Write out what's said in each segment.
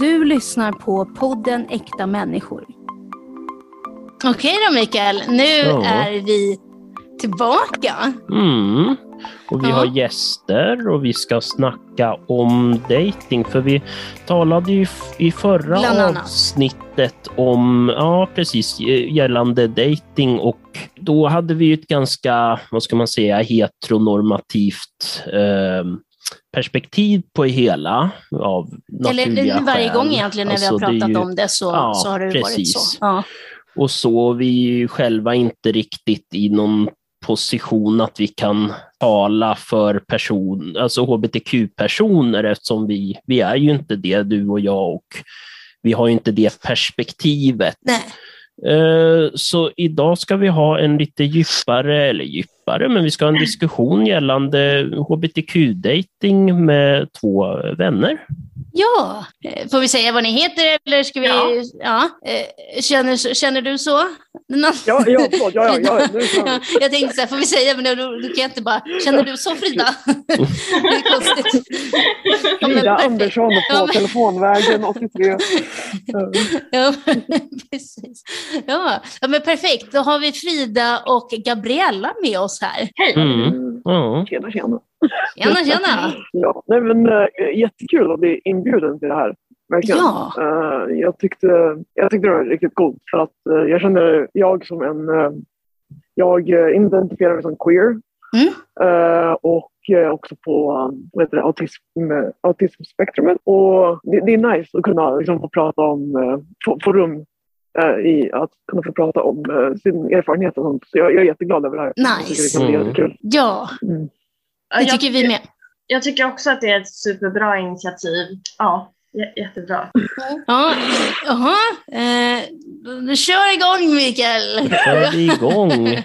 Du lyssnar på podden Äkta människor. Okej då Mikael, nu Ja. är vi tillbaka. Mm. Och vi Ja. har gäster och vi ska snacka om dating för vi talade ju i förra Bland avsnittet om, ja precis, eh, gällande dating och då hade vi ett ganska, vad ska man säga, heteronormativt eh, perspektiv på det hela av Eller varje skäl. gång egentligen när Alltså, vi har är pratat ju- om det så, Ja, så har det varit precis. så. Ja. Och så vi själva inte riktigt i någon position att vi kan tala för person, alltså hbtq-personer eftersom vi, vi är ju inte det, du och jag, och vi har ju inte det perspektivet. Nej. Eh, Så idag ska vi ha en lite djupare, eller djupare, men vi ska ha en diskussion gällande hbtq-dating med två vänner. Ja, Eh, får vi säga vad ni heter eller ska vi... Ja. Ja. Eh, Känner, känner du så? Nå- Ja, ja, förlåt. Ja, ja, ja. Ja, jag tänkte så här, får vi säga, men då, kan jag inte bara, känner du så Frida? det är konstigt. Ja, Frida perfekt. Andersson Ja, på men- telefonvägen 83. Eh, Ja, precis. Ja. ja, men perfekt. Då har vi Frida och Gabriella med oss här. Hej! Mm. Ja. Tjena, tjena. Tjena, tjena. Ja, nej, men, äh, jättekul att bli inbjuden till det här. Verkligen. Ja. Eh, jag, tyckte, jag tyckte det var riktigt coolt för att eh, jag känner jag som en... eh, jag identifierar mig som queer. Mm. Eh, och eh, också på um, vad heter det, autism, autismspektrumet. Och det, det är nice att kunna liksom, få prata om, uh, få, få rum i att kunna få prata om eh, sin erfarenhet och sånt. Så jag, jag är jätteglad över det här. Jag tycker det kan bli Nice. jättekul. Ja, Mm. det jag, tycker vi med. jag tycker också att det är ett superbra initiativ. Ja, jä- jättebra. Ja, jaha. Eh, kör igång Mikael. Kör vi igång.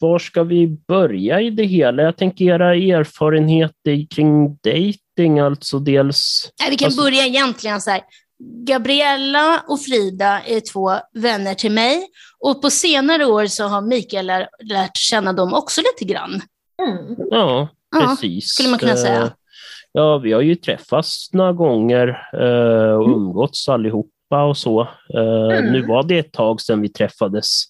Var ska vi börja i det hela? Jag tänker era erfarenheter kring dating, alltså dels... Nej, vi kan Alltså- börja egentligen så här. Gabriella och Frida är två vänner till mig och på senare år så har Mikael lär, lärt känna dem också lite grann. Mm. Ja, Ja, precis. skulle man kunna säga. Eh, Ja, vi har ju träffats några gånger eh, och Mm. umgåtts allihopa och så. Eh, Mm. Nu var det ett tag sedan vi träffades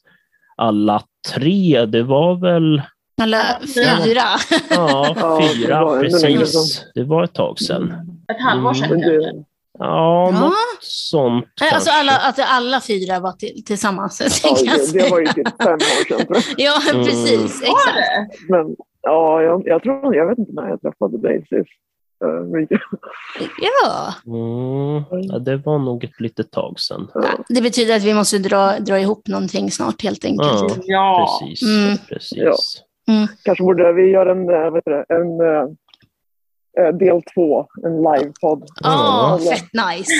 alla tre. Det var väl Eller Ja. fyra. ja, Ja, det fyra, ännu längre precis. Det var ett tag sedan. Ett halvår sedan det, Ja, Ja. något sånt Nej, Alltså kanske. alla, att alla fyra var till, tillsammans. ja, det, det var ju typ fem år sedan. Ja, Mm. precis. Exakt. det? Men ja, jag, jag tror, jag vet inte när jag träffade dig sist. Eh. Ja. Mm, ja, det var nog ett litet tag sedan. Ja, Det betyder att vi måste dra, dra ihop någonting snart helt enkelt. Ja, Ja. precis. Mm. precis. Ja. Kanske borde vi göra en, eh, vad heter det, en eh, eh, del två, en livepodd. Ja, Ja. fett nice.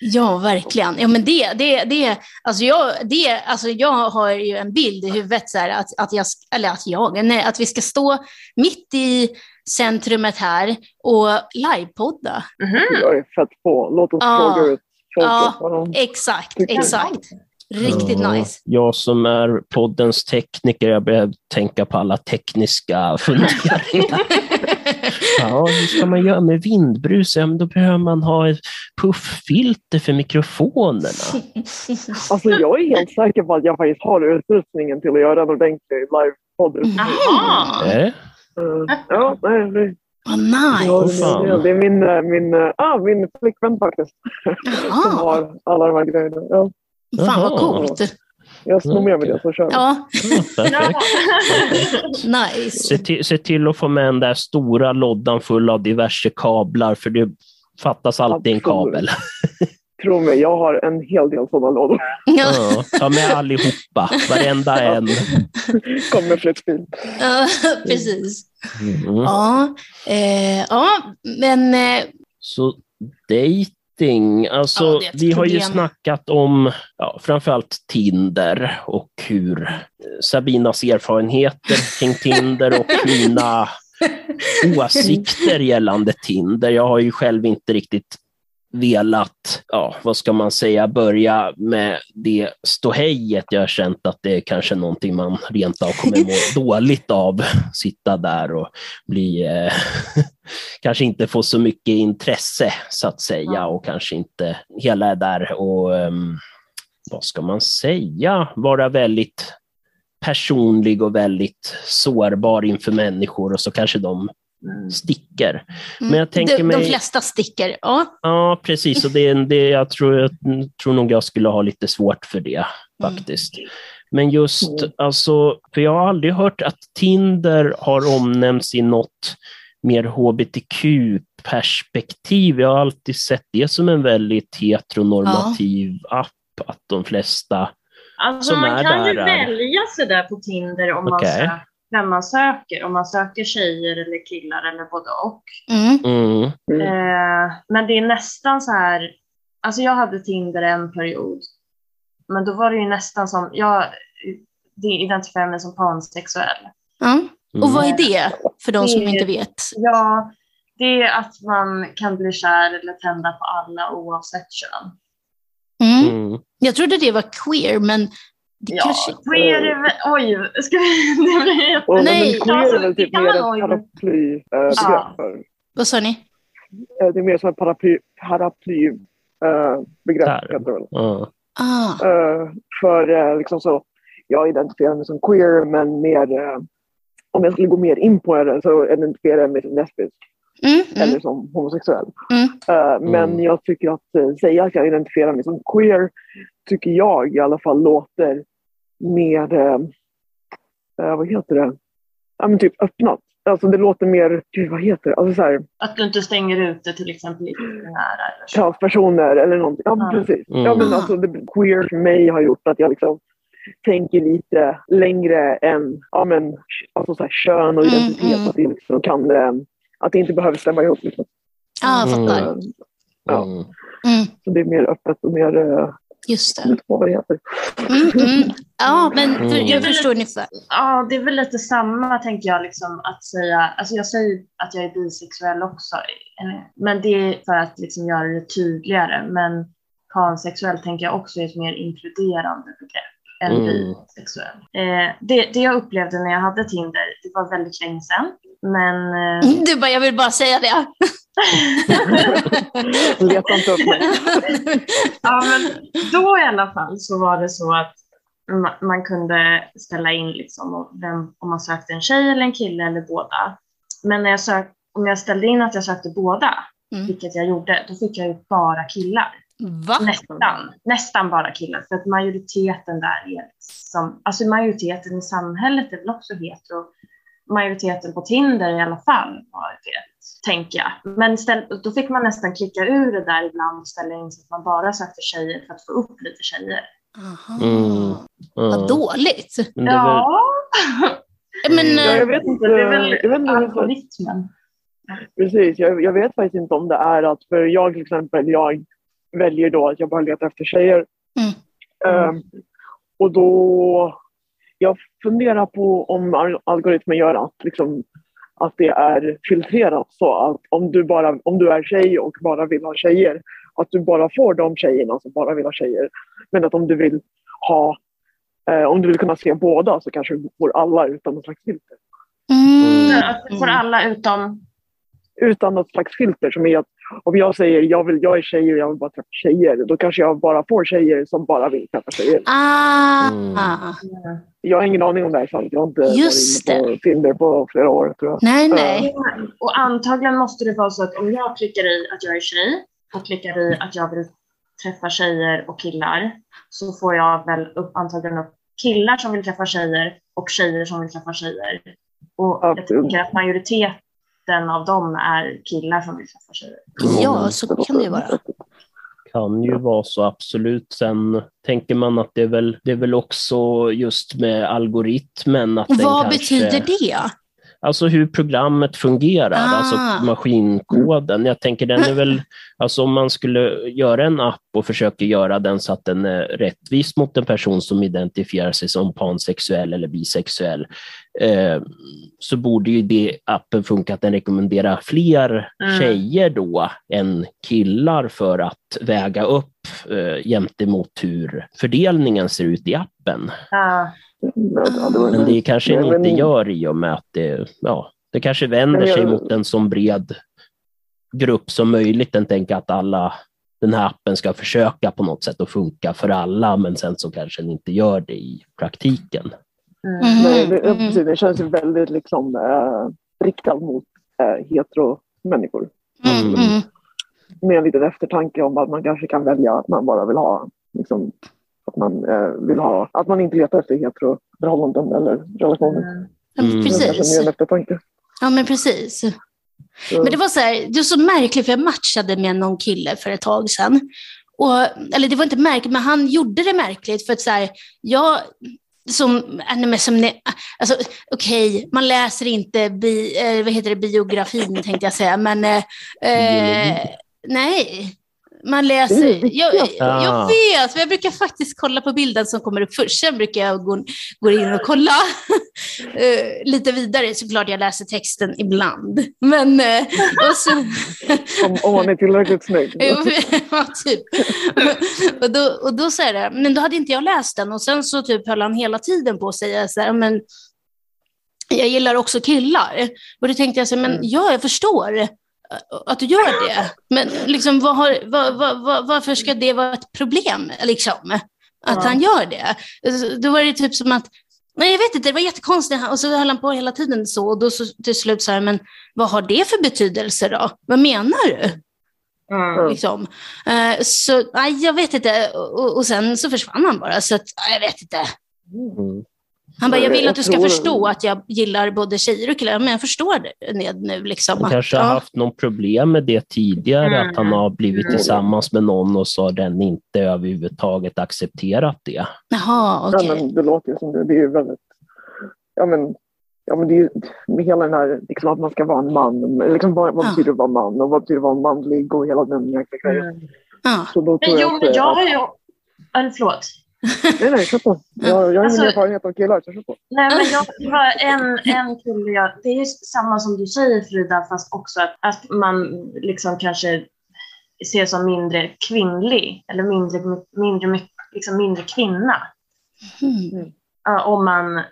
Ja. Mm. Verkligen. Ja, men det, det, det, alltså jag, det, alltså jag har ju en bild i huvudet så här, att, att, jag, eller att jag, nej, att vi ska stå mitt i centrumet här och livepodda. Mhm. Jag är fett på. Låt oss Ja. fråga ut folket. Ja. de- Exakt, exakt. Riktigt Ja, nice. Jag som är poddens tekniker, jag börjar tänka på alla tekniska funderingar. Ja, hur ska man göra med vindbrus? Ja, men då behöver man ha ett pufffilter för mikrofonerna. Alltså, jag är helt säker på att jag faktiskt har utrustningen till att göra en ordentlig livepodd. Mm. Jaha. Eh, ja, nej, det, Vad ja, nice. fan. det, det är min, eh, min, eh, ah, min flickvän faktiskt som Jaha, har alla de här grejerna. Ja, fan vad coolt. Jag snor med mig det så kör vi. Ja, nice. Se till, se till att få med den där stora lådan full av diverse kablar, för det fattas alltid en kabel. Tro mig, jag har en hel del sådana lådor. Ja, Ja, ta med allihopa, varenda en. Kommer flyttbil. ja, precis. Mm. Ja, eh, ja men eh, Så dating, alltså Ja, vi har ju problem. snackat om ja, framförallt Tinder och hur eh, Sabinas erfarenheter kring Tinder och mina åsikter gällande Tinder. Jag har ju själv inte riktigt velat, ja, vad ska man säga, börja med det ståhejet. Jag har känt att det är kanske någonting man rent av kommer må dåligt av. Sitta där och bli eh, kanske inte får så mycket intresse så att säga och kanske inte hela är där och um, vad ska man säga, vara väldigt personlig och väldigt sårbar inför människor och så kanske de. Sticker. Mm. Men jag tänker de, mig- de flesta sticker. Ja. Ja, precis. Och det, är- det, jag, tror, jag tror nog jag skulle ha lite svårt för det Mm. faktiskt. Men just, Mm. alltså, för jag har aldrig hört att Tinder har omnämnts i något mer hbtq-perspektiv. Jag har alltid sett det som en väldigt heteronormativ app, att de flesta... Alltså som man är kan ju är- välja sig där på Tinder om man Okej. söker, vem man söker. Om man söker tjejer eller killar eller både och. Mm. Mm, Eh, men det är nästan så här, alltså jag hade Tinder en period. Men då var det ju nästan som, jag det identifierar mig som pansexuell. Mm. Och vad är det, för de som inte vet? Ja, det är att man kan bli kär eller tända på alla oavsett kön. Mm. Mm. Jag trodde det var queer, men det Ja, kanske... queer är väl, oj, ska vi, det blir jätte... Nej. Men queer Alltså, är väl typ det kan mer man ett paraplybegrepp Ja. för. Vad sa ni? Det är mer som ett paraply, paraply begrepp. Där. heter det väl. Ja. Ah. Eh, för eh, liksom så, jag identifierar mig som queer men mer, eh, om jag skulle gå mer in på det så identifierar jag mig som lesbisk Mm, mm, eller som homosexuell. mm. Eh, men Mm. jag tycker att eh, säga att jag identifierar mig som queer tycker jag i alla fall låter mer, eh, eh, vad heter det, ja men typ öppnat. Alltså det låter mer, gud vad heter det, alltså så här, Att du inte stänger ute till exempel lite nära eller så. transpersoner eller någonting. Ja, Ja. precis. Mm. Ja, men Ah. alltså, det, queer för mig har gjort att jag liksom tänker lite längre än ja, men, alltså, så här, kön och Mm, identitet. mm. Att, det liksom kan, eh, att det inte behöver stämma ihop. Liksom. Ja, jag fattar. Eh, Ja. Mm. Mm, Så det är mer öppet och mer... just Jag det. vet inte vad det heter. Mm, mm. Ja, men för, Mm. jag förstår ungefär. Ja, det är väl lite samma tänker jag, liksom, att säga, alltså jag säger att jag är bisexuell också, eh, men det är för att liksom göra det tydligare. Men pansexuell tänker jag också är ett mer inkluderande begrepp än Mm. bisexuell. Eh, det, det jag upplevde när jag hade Tinder, det var väldigt länge sedan, men eh, Du bara, jag vill bara säga det. Leta inte upp mig. ja, men då i alla fall så var det så att ma- man kunde ställa in liksom om, vem, om man sökte en tjej eller en kille eller båda. Men när jag sök, om jag ställde in att jag sökte båda, Mm. vilket jag gjorde, då fick jag ju bara killar. Va? Nästan, nästan bara killar. För att majoriteten där är liksom, alltså majoriteten i samhället är väl också hetero. Majoriteten på Tinder i alla fall var det, tänker jag. Men ställ, då fick man nästan klicka ur det där ibland och ställa in så att man bara sökte tjejer för att få upp lite tjejer. Aha. Mm. Vad dåligt. Men väl, Ja, Men, Ja, jag eh, vet inte. det är väl Jag vet inte hur- algoritmen. Precis, jag, jag vet faktiskt inte om det är att, för jag till exempel, jag väljer då att jag bara letar efter tjejer. Mm. Ehm, och då, jag funderar på om al- algoritmen gör att, liksom, att det är filtrerat så att om du, bara, om du är tjej och bara vill ha tjejer, att du bara får de tjejerna som bara vill ha tjejer. Men att om du vill ha, eh, om du vill kunna se båda så kanske du får alla utan något slags filter. mm, Att du får alla utom utan något slags filter som är att om jag säger jag, vill, jag är tjej och jag vill bara träffa tjejer, då kanske jag bara får tjejer som bara vill träffa tjejer. Ah. Mm. Jag har ingen aning om det här är sant. Jag har inte Just varit inne på Tinder på flera år tror jag. Nej, nej. Och antagligen måste det vara så att om jag klickar i att jag är tjej och klickar i att jag vill träffa tjejer och killar så får jag väl upp, antagligen upp killar som vill träffa tjejer och tjejer som vill träffa tjejer. Och jag Absolut. tänker att majoriteten av dem är killar som vill träffa tjejer. Ja, så kan det ju vara. Kan ju vara så absolut. Sen tänker man att det är väl, det är väl också just med algoritmen att Vad kanske, betyder det? Alltså hur programmet fungerar, Ah. alltså maskinkoden. Jag tänker den är väl, alltså om man skulle göra en app och försöka göra den så att den är rättvis mot en person som identifierar sig som pansexuell eller bisexuell, eh, så borde ju det appen funka att den rekommenderar fler Mm. tjejer då än killar för att väga upp eh, gentemot hur fördelningen ser ut i appen. Var- Men det kanske den inte gör i och med att det, ja, det kanske vänder sig mot en som bred grupp som möjligt än tänka att alla den här appen ska försöka på något sätt att funka för alla, men sen så kanske den inte gör det i praktiken. Mm. Nej, det, Mm. precis, det känns ju väldigt liksom, eh, riktad mot eh, hetero-människor. Mm, mm. Med en liten eftertanke om att man kanske kan välja att man bara vill ha liksom, att man eh, vill ha, att man inte letar efter hetero-förhållanden eller relationer. Mm. Mm. Det är Precis. Ja, men precis. Så, Men det var så här, det var så märkligt, för jag matchade med någon kille för ett tag sedan. Och, eller det var inte märkligt, men han gjorde det märkligt för att så här, jag som, nej, som alltså okej, man läser inte bi, eh, vad heter det, biografin tänkte jag säga, men eh, eh, nej. Man läser, jag, jag Ah. vet, men jag brukar faktiskt kolla på bilden som kommer upp först, sen brukar jag gå, gå in och kolla eh, lite vidare. Såklart jag läser texten ibland, men eh, och så, om, om man är tillräckligt snygg. Ja, typ. och då, och då så det, men då hade inte jag läst den och sen så typ höll han hela tiden på att säga så här, men jag gillar också killar. Och då tänkte jag så här, men Mm. ja, jag förstår att du gör det. Men liksom, vad har, vad, vad, varför ska det vara ett problem, liksom? Att Ja. han gör det. Då var det typ som att, nej jag vet inte, det var jättekonstigt. Och så höll han på hela tiden så. Och då så, till slut sa jag, men vad har det för betydelse då? Vad menar du? Mm. Liksom. Eh, så nej, jag vet inte. Och, och sen så försvann han bara. Så att, jag vet inte. Mm. Han bara, jag vill att du ska tror- förstå att jag gillar både tjejer och killar. Men jag förstår det nu. Liksom, Han att, kanske har ja. haft någon problem med det tidigare, Mm. att han har blivit Mm. tillsammans med någon och så har den inte överhuvudtaget accepterat det. Jaha, Ja, okej. men det låter som det. Det är ju väldigt... Ja, men, ja, men det är ju med hela den här liksom att man ska vara en man. Liksom, vad, vad Ja. betyder det att vara man och vad betyder det att vara manlig och hela den jäkla grejen. Mm. Ja. Så då tror Men jo, jag att, men jag att, har ju... Eller förlåt. Nej, nej, kör på. Jag, jag har Alltså- ingen erfarenhet av killar, så kör på. Nej, men jag var en, en kille, jag, det är ju samma som du säger Frida, fast också att, att man liksom kanske ser som mindre kvinnlig eller mindre, mindre, liksom mindre kvinna. Mm. Ja, om man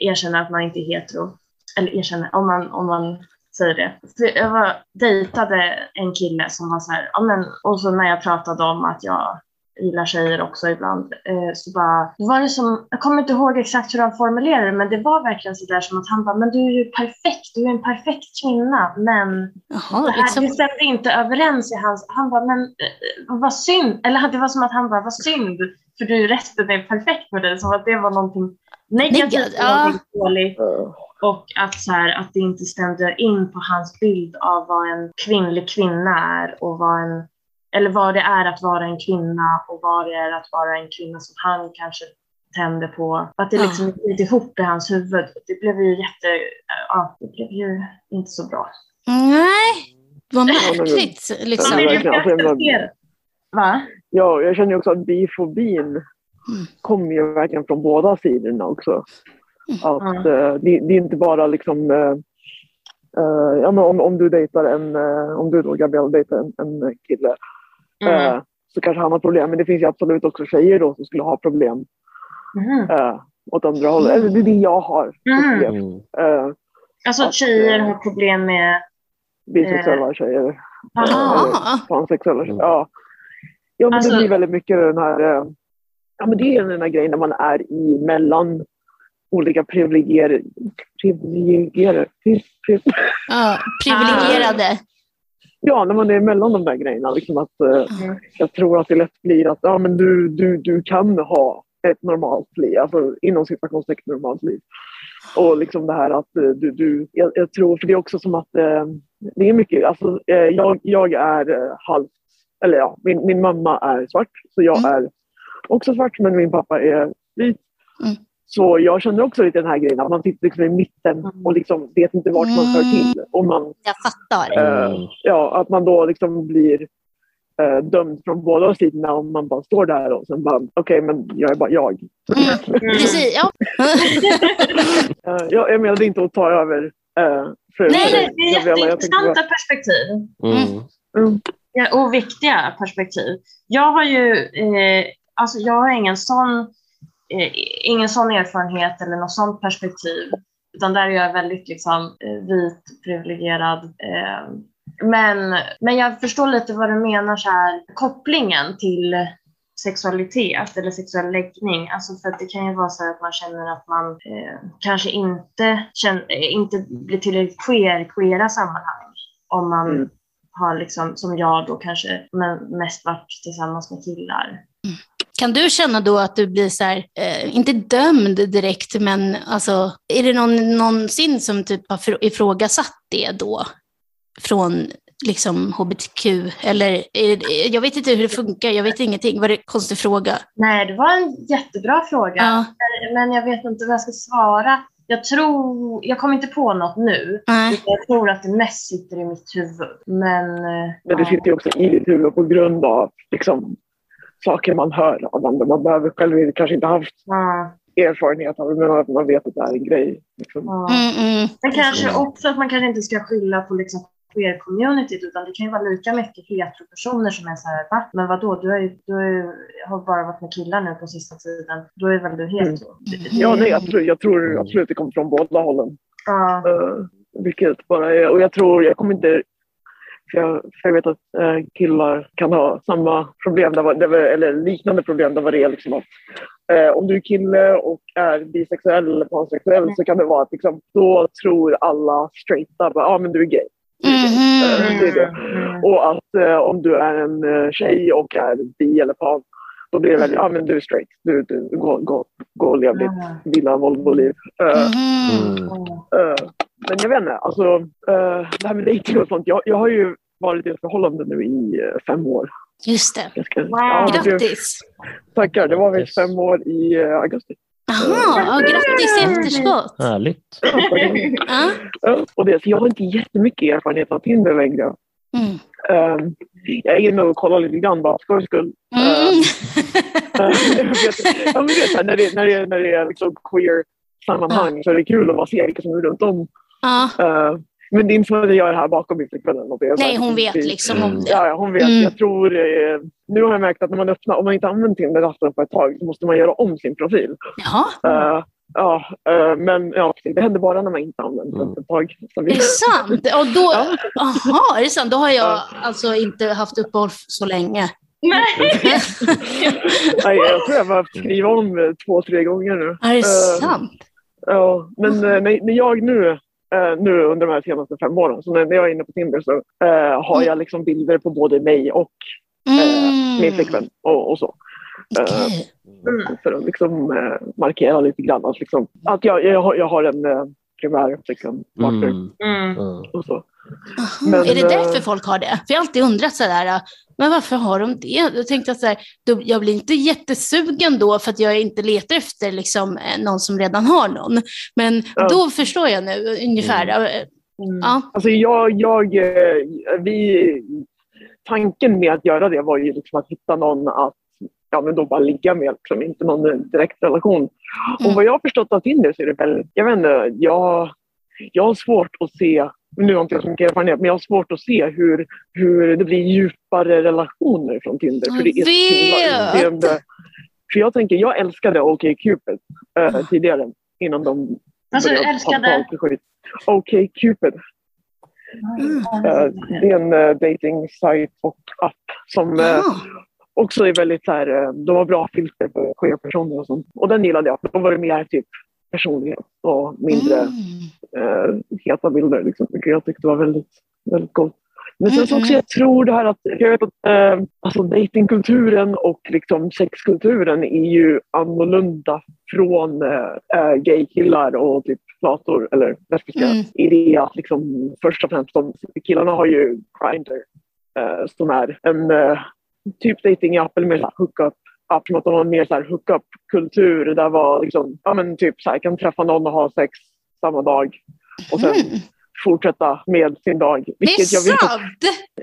erkänner att man inte är hetero. Eller erkänner, om man, om man säger det. För Jag var, dejtade en kille som var så här, ja, men, och så när jag pratade om att jag gillar tjejer också ibland, eh, så bara, då var det som, jag kommer inte ihåg exakt hur han formulerade det, men det var verkligen så där som att han bara, men du är ju perfekt, du är en perfekt kvinna, men Jaha, det, här, liksom. det stämde inte överens i hans... Han bara, men eh, vad synd. Eller det var som att han bara, vad synd. För du resten är perfekt med dig. Som att det var någonting negativt och ja. någonting dåligt. Och att, så här, att det inte stämde in på hans bild av vad en kvinnlig kvinna är. Och vad en, eller vad det är att vara en kvinna och vad det är att vara en kvinna som han kanske tände på. Att det Ja. liksom gick inte ihop i hans huvud. Det blev ju jätte... Ja, det blev ju inte så bra. Nej, vad märkligt. Ja, Liksom. Man vill ju verkligen. Alltså. Va? Ja, jag känner också att bifobin kommer ju verkligen från båda sidorna också. Att eh, det, det är inte bara liksom... eh, ja, men om, om du dejtar en... eh, om du då, Gabriel, dejtar en, en kille Mm. eh, så kanske han har problem. Men det finns ju absolut också tjejer då som skulle ha problem Mhm. eh, åt andra hållet. Eller det är det jag har Mm. upplevt. Mm. Eh, Alltså att tjejer eh, har problem med... bisexuella tjejer. Jaha. pansexuella Mm. Ja. ja, men Alltså- det blir väldigt mycket den här... eh, Ja, men det är den här grejen när man är i mellan olika privilegierade... Privilegierade? Pri, pri, Ja, privilegierade. Ja, när man är mellan de där grejerna. Liksom att, eh, Mm. jag tror att det lätt blir att ja, men du, du, du kan ha ett normalt liv, alltså inom situationstecken normalt liv. Och liksom det här att eh, du, du jag, jag tror, för det är också som att eh, det är mycket, alltså eh, jag, jag är eh, halvt, eller ja, min, min mamma är svart, så jag Mm. är också svart, men min pappa är vit. Mm. Så jag känner också lite den här grejen att man sitter liksom i mitten och liksom vet inte vart man hör till. Och man, Jag fattar. Eh, Mm. ja, att man då liksom blir eh, dömd från båda sidorna om man bara står där och sen bara okej, men jag är bara jag. Mm. Precis, ja. Eh, jag, jag menade inte att ta över uh, för, Nej, nej, det är Gabriella. Jag tänkte jätteintressanta bara, perspektiv. Mm. mm, Ja, och viktiga perspektiv. Jag har ju, eh, alltså jag har ingen sån, eh, ingen sån erfarenhet eller något sånt perspektiv. Utan där är jag väldigt liksom eh, vit, privilegierad, eh, Men, men jag förstår lite vad du menar, så här, kopplingen till sexualitet eller sexuell läggning. Alltså för att det kan ju vara så att man känner att man eh, kanske inte, känner, inte blir tillräckligt queer i queera sammanhang. Om man Mm. har liksom, som jag då kanske, men mest varit tillsammans med killar. Kan du känna då att du blir så här, eh, inte dömd direkt, men alltså, är det någon, någonsin som typ har fr- ifrågasatt det då? Från liksom hbtq? Eller är det, jag vet inte hur det funkar, jag vet ingenting. Var det en konstig fråga? Nej, det var en jättebra fråga. Ja, Men jag vet inte vad jag ska svara. Jag tror, jag kommer inte på något nu. nej. Jag tror att det mest sitter i mitt huvud. Men, eh, Men det ja. sitter ju också i ditt huvud på grund av liksom, saker man hör av andra. Man behöver själv kanske inte haft Ja, erfarenhet av det, men att man vet att det är en grej. Liksom. Mm, mm. Men kanske Mm. också att man kanske inte ska skylla på liksom queer-communityt utan det kan ju vara lika mycket heteropersoner som är så här, va? Men vadå, du, är, ju- du är, ju- har bara varit med killar nu på sista tiden. Då är väl du hetero? Ja, nej, jag tror, jag tror absolut det kommer från båda hållen. Ja. Uh, vilket bara är, och jag tror, jag kommer inte för jag, för jag vet att eh, killar kan ha samma problem, där, var- där, var- eller liknande problem där var det liksom att eh, om du är kille och är bisexuell eller pansexuell så kan det vara att liksom, då tror alla straighta bara, ah, men du är gay. Eh, det är det. Mm. Och att eh, om du är en eh, tjej och är bi eller pan, då blir det väldigt, ja ah, men du är straight. Du, du, gå, gå, gå och lev ditt Ja. villa Volvo-liv. Mhm. Mm. eh, men jag vet inte, alltså eh, det här med dejting och sånt. Jag, jag har ju varit i ett förhållande nu i eh, fem år. Just det. Ska, Wow. ja, Grattis! tackar, det var väl fem år i eh, augusti. Jaha, ja, grattis i efterskott. Härligt. Ja. Och det, så jag har inte jättemycket erfarenhet av Tinder längre. Mm. Eh, jag är inne och kollar lite grann bara för skojs skull. Mm. Jag vet, ja, men det när, det, när, det, när det är liksom queer sammanhang så är det kul att bara se vilka som är runt om. Ja. Eh, men det så att jag är här bakom min flickvän. eller något. Det Nej, hon vet det- liksom om det. Ja, ja, hon vet. Mm. Jag tror, eh, nu har jag märkt att när man öppnar, om man inte använt Tinder-appen på ett tag så måste man göra om sin profil. Jaha, Eh, ja, men ja, det händer bara när man inte använt den på ett tag. Är det sant? Och då, Ja. aha, är det sant? Då har jag Ja. alltså inte haft uppehåll så länge. Nej. Nej, jag tror jag har behövt skriva om två, tre gånger nu. Är det sant? Ja, men när jag nu, eh, nu under de här senaste fem åren, så när, jag är inne på Tinder så eh, har jag liksom bilder på både mig och eh, min flickvän och, och så. Eh. Mm. för att liksom, eh, markera lite grann att, liksom, att jag, jag, har, jag har en eh, primär liksom, partner Mm. Mm. Mm. och så. Aha, Men, är det eh, därför folk har det? För jag har alltid undrat sådär, men varför har de det? Jag tänkte att så här, då, jag blir inte jättesugen då för att jag inte letar efter liksom, eh, någon som redan har någon. Men Ja. då förstår jag nu ungefär. Mm. Eh, Mm. Ja. Alltså jag, jag, vi, tanken med att göra det var ju liksom att hitta någon att ja, men då bara ligga med, liksom, inte någon direkt relation. Och Mm. vad jag har förstått av Tinder så är det väl, jag vet inte, jag, jag har svårt att se, nu har inte jag så mycket erfarenhet, men jag har svårt att se hur, hur det blir djupare relationer från Tinder. För det är så himla. För jag tänker, jag älskade OkCupid eh, tidigare innan de Alltså, började älskade? ta skit. OkCupid. Mm. Eh, det är en uh, dating sajt och app som Ah. också är väldigt så här, de har bra filter på queer-personer och sånt. Och den gillade jag. Då var det mer typ personlighet och mindre Mm. eh, heta bilder. Liksom, vilket jag tyckte var väldigt, väldigt gott. Men sen så också, jag tror det här att, jag vet att eh, alltså datingkulturen och liksom sexkulturen är ju annorlunda från eh, eh, gaykillar och typ flator eller lesbiska Mm. i det att liksom, först och främst de, killarna har ju Grindr eh, som är en eh, typ datingapp eller mer hookup de har en mer så här hookup-kultur där var liksom, ja men typ så här, kan träffa någon och ha sex samma dag och sen Mm. fortsätta med sin dag. Det är Vilket jag vet att, sant!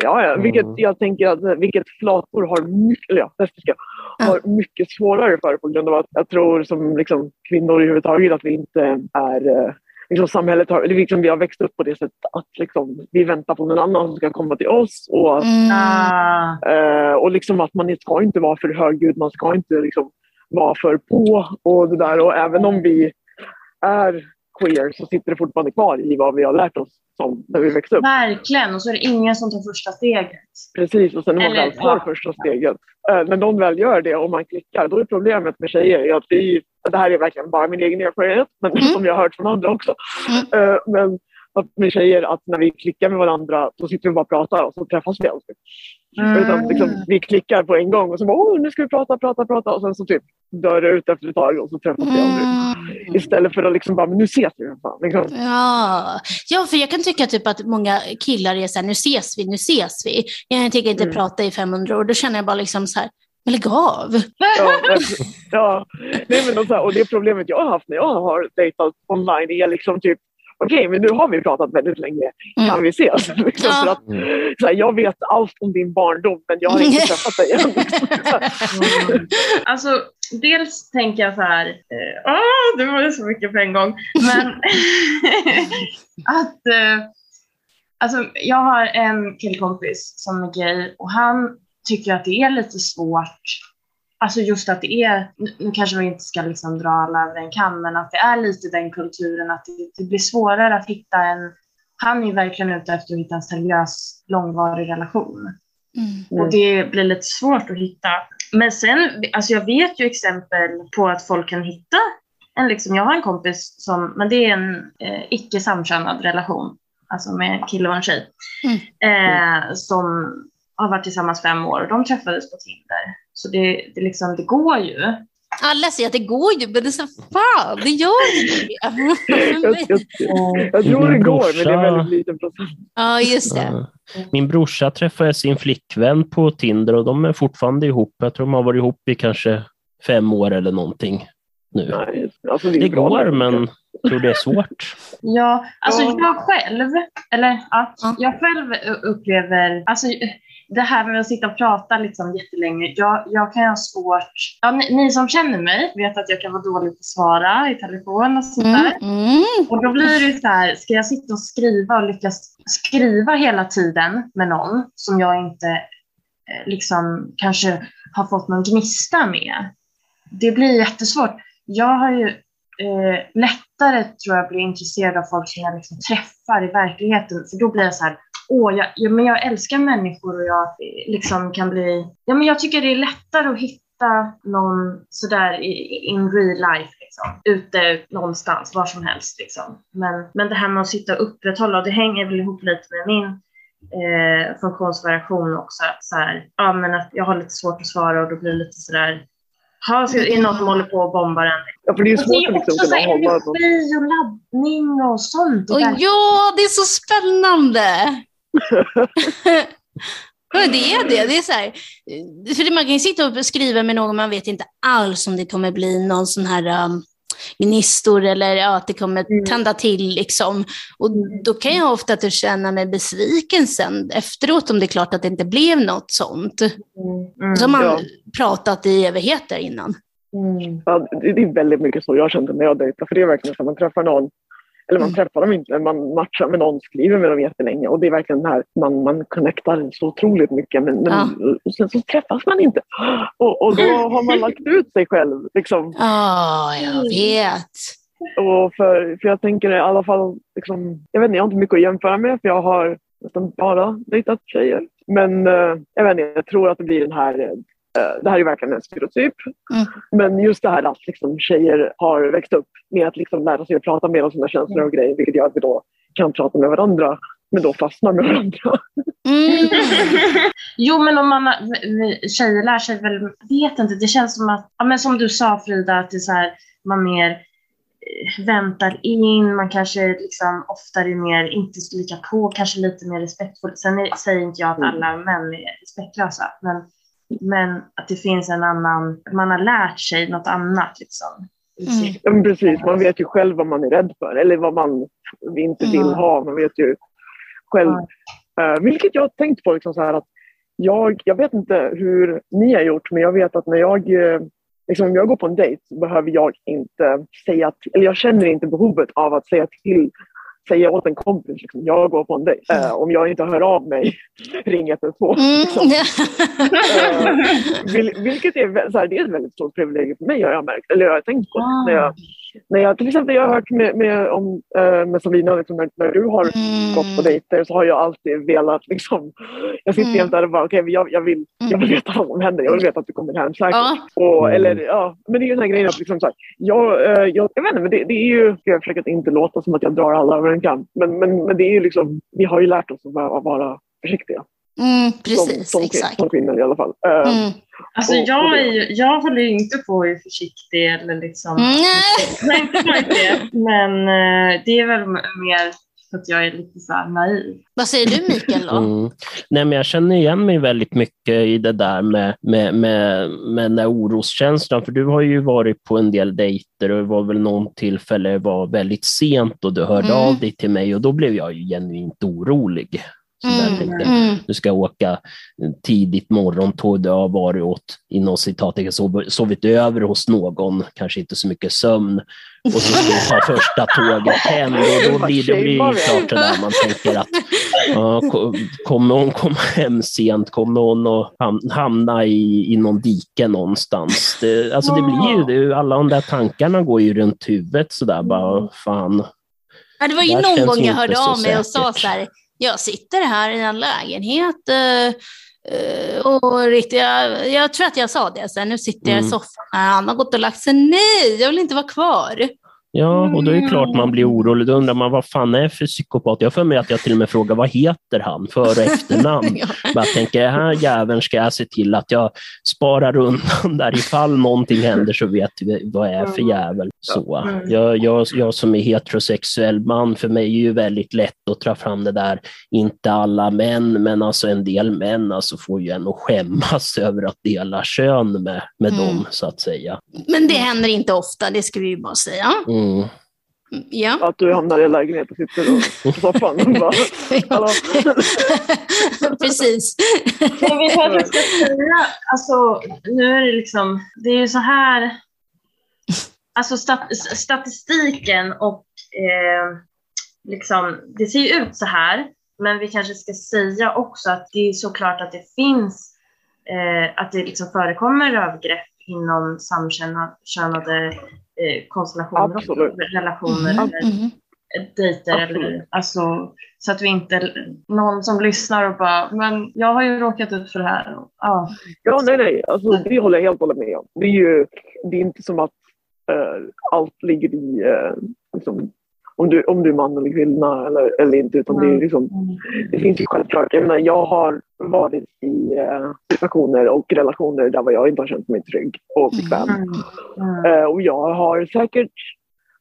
ja, ja, vilket Mm. jag tänker att vilket flator har mycket, eller ja, lesbiska, Ja. har mycket svårare för på grund av att jag tror som liksom, kvinnor överhuvudtaget att vi inte är eh, Liksom samhället har, eller liksom vi har växt upp på det sättet att liksom, vi väntar på någon annan som ska komma till oss. Och, att, Mm. Ah. eh, och liksom att man ska inte vara för högljudd, man ska inte liksom, vara för på och det där. Och även om vi är queer så sitter det fortfarande kvar i vad vi har lärt oss som när vi växte upp. Verkligen, och så är det ingen som tar första steget. Precis, och sen när man Eller- väl tar ja. första steget, eh, när någon väl gör det och man klickar, då är problemet med tjejer att vi, det här är verkligen bara min egen erfarenhet, men Mm. som jag har hört från andra också. Eh, men att med tjejer, att när vi klickar med varandra, då sitter vi bara och pratar och så träffas vi aldrig. Mm. Utan liksom, vi klickar på en gång och så bara, nu ska vi prata, prata, prata och sen så typ dör det ut efter ett tag och så träffas vi aldrig. Mm. Istället för att liksom bara, men nu ses vi. Fan, liksom. Ja. ja, för jag kan tycka typ att många killar är så här, nu ses vi, nu ses vi. Jag tänker inte Mm. prata i 500 år. Då känner jag bara liksom så här, men lägg av. Ja, men, ja. Nej, men och, så här, och det problemet jag har haft när jag har dejtat online är liksom typ Okej, men nu har vi pratat väldigt länge. Kan Mm. vi ses? Liksom, Ja. för att, så här, jag vet allt om din barndom, men jag har inte träffat dig än. Mm. Alltså, dels tänker jag så här, eh, åh, det var ju så mycket på en gång, men att eh, alltså, jag har en killkompis som är gay och han tycker att det är lite svårt, alltså just att det är, nu- kanske vi inte ska liksom dra alla över en kam, men att det är lite den kulturen att det, det blir svårare att hitta en, han är verkligen ute efter att hitta en seriös långvarig relation. Mm. Och det blir lite svårt att hitta. Men sen, alltså jag vet ju exempel på att folk kan hitta en liksom, jag har en kompis som, men det är en eh, icke samkönad relation, alltså med en kille och en tjej, eh, som har varit tillsammans fem år och de träffades på Tinder. Så det, det, liksom, det går ju. Alla säger att det går ju, men det är så fan, det gör ju jag, det. jag, jag tror det går, men det är väldigt liten procent. Ja, just det. Min brorsa träffade sin flickvän på Tinder och de är fortfarande ihop. Jag tror de har varit ihop i kanske fem år eller någonting nu. Nej, alltså, det Det bra går, läge. men jag tror det är svårt. Ja, alltså Ja. jag själv, eller Ja. jag själv upplever, alltså det här med att sitta och prata liksom jättelänge, jag, jag kan ha svårt, ja, ni, ni som känner mig vet att jag kan vara dålig på att svara i telefon och sånt där. Mm. Mm. Och då blir det så här, ska jag sitta och skriva och lyckas skriva hela tiden med någon som jag inte eh, liksom kanske har fått någon gnista med. Det blir jättesvårt. Jag har ju eh, lättare tror jag bli intresserad av folk som jag liksom träffar i verkligheten. För då blir jag så här, åh, jag, ja, men jag älskar människor och jag liksom kan bli, ja men jag tycker det är lättare att hitta någon sådär i- in real life liksom. Ute någonstans, var som helst liksom. Men, men det här med att sitta och upprätthålla, och det hänger väl ihop lite med min eh, funktionsvariation också. Att så här, ja, men att jag har lite svårt att svara och då blir det lite sådär, ja, så är det någon som håller på och bombar en. Ja, för det är Och det svårt är liksom också så här hålla någon. energi och laddning och sånt. Och ja, det är så spännande! Det är det. det är så här, för man kan ju sitta och skriva med någon, man vet inte alls om det kommer bli någon sån här um, gnistor eller ja, att det kommer Mm. tända till. Liksom. Och då kan jag ofta att känna mig besviken sen efteråt om det är klart att det inte blev något sånt. Mm, Så har man Ja. pratat i evigheter innan. mm, Ja, det det är väldigt mycket så jag kände när jag dejtade. För det är verkligen så att man träffar någon, eller man Mm. träffar dem inte, men man matchar med någon, skriver med dem jättelänge. Och det är verkligen det här, man, man connectar så otroligt mycket. Men, men och sen så träffas man inte. Och, och då har man lagt ut sig själv. Liksom. Ja, jag vet. Och för, för jag tänker i alla fall, liksom, jag vet inte, jag har inte mycket att jämföra med för jag har nästan bara dejtat tjejer. Men eh, jag vet inte, jag tror att det blir den här, eh, det här är verkligen en stereotyp. Mm. Men just det här att liksom, tjejer har växt upp med att liksom, lära sig att prata med om sina känslor och grejer, vilket gör att vi då kan prata med varandra, men då fastnar med varandra. Mm. Jo, men om man, tjejer lär sig väl, vet inte, det känns som att, ja, men som du sa Frida, att det är så här, man mer eh, väntar in, man kanske liksom oftare är mer, inte lika på, kanske lite mer respektfull. Sen är, säger inte jag att Mm. alla män är respektlösa, men, men att det finns en annan, man har lärt sig något annat liksom. Mm. Ja, men precis, man vet ju själv vad man är rädd för eller vad man inte vill Mm. ha. Man vet ju själv. Eh, vilket jag har tänkt på. Liksom så här att jag, jag vet inte hur ni har gjort, men jag vet att när jag, eh, liksom, om jag går på en dejt så behöver jag inte säga till, eller jag känner inte behovet av att säga till säga åt en kompis, liksom, jag går på en dejt. Eh, om jag inte hör av mig, ring 112. Mm. Liksom. Vil, vilket är, så här, det är ett väldigt stort privilegium för mig har jag märkt. Eller jag har tänkt på när jag, när jag, till exempel jag har hört med, med, om, eh, med Sabina, liksom, när, när du har gått på Mm. dejter så har jag alltid velat liksom, jag sitter Mm. helt där och bara okej men jag, jag, vill, jag vill veta vad som händer, jag vill veta att du kommer hem säkert. Ja. Och, Mm. eller, ja, men det är ju den här grejen att liksom, så här, jag, eh, jag, jag vet inte, men det, det är ju, jag försöker att inte låta som att jag drar alla över en kam. Men, men, men det är ju liksom, vi har ju lärt oss att vara, vara försiktiga. Mm, som, precis, som, exakt. som kvinnor i alla fall. Eh, Mm. Alltså Och- och jag, det- är ju, jag håller ju inte på att vara försiktig eller liksom... Nej. Nej, inte det. Men eh, det är väl mer för att jag är lite så här naiv. Vad säger du Mikael då? Mm. Nej, men jag känner igen mig väldigt mycket i det där med, med, med, med den där oroskänslan. För du har ju varit på en del dejter och det var väl någon tillfälle det var väldigt sent och du hörde Mm. av dig till mig och då blev jag ju genuint orolig. Så där Mm, tänkte, mm. du ska åka tidigt morgontåg, du har varit åt, inom citattecken, sov- sovit över hos någon, kanske inte så mycket sömn, och så ska du ta första tåget hem. Och då blir det blir klart sådär, man tänker att ko- kommer hon komma hem sent? Kommer hon att ham- hamna i, i någon dike någonstans? Det, alltså det blir ju, det, alla de där tankarna går ju runt huvudet sådär bara, fan. Ja, det var ju Där någon gång jag hörde av mig och sa så här, jag sitter här i en lägenhet eh, eh, och riktigt, jag, jag tror att jag sa det sen, nu sitter jag i Mm. soffan han har gått och lagt sig, nej, jag vill inte vara kvar. Ja, och då är det klart man blir orolig. Då undrar man vad fan är för psykopat? Jag för mig att jag till och med frågar vad heter han? För och efternamn. Ja. Bara tänker, den här jäveln ska jag se till att jag sparar undan där ifall någonting händer så vet vi vad jag är för jävel. Så, Mm. jag, jag, jag som är heterosexuell man, för mig är ju väldigt lätt att dra fram det där, inte alla män, men alltså en del män alltså får ju en att skämmas över att dela kön med, med Mm. dem, så att säga. Men det händer inte ofta, det ska vi ju bara säga. Mm. Ja. Att du hamnar i en lägenhet och sitter och, på soffan och bara? Precis. Men vi kanske ska säga, alltså nu är det liksom, det är ju så här, alltså stat, statistiken och eh, liksom, det ser ju ut så här, men vi kanske ska säga också att det är såklart att det finns, eh, att det liksom förekommer övergrepp inom samkönade eh, konstellationer Absolut. relationer Mm, eller mm. dejter Absolut. eller alltså så att vi inte, någon som lyssnar och bara, men jag har ju råkat ut för det här. Och, ja. Ja, nej, nej. Alltså, det håller jag helt och hållet med om. Det är ju det är inte som att eh, allt ligger i eh, liksom, om, du, om du är man eller kvinna eller, eller inte. Utan det, är liksom, det finns ju självklart. Jag, menar, jag har varit i eh, situationer och relationer där jag inte har känt mig trygg och bekväm. Mm. Mm. Eh, och jag har säkert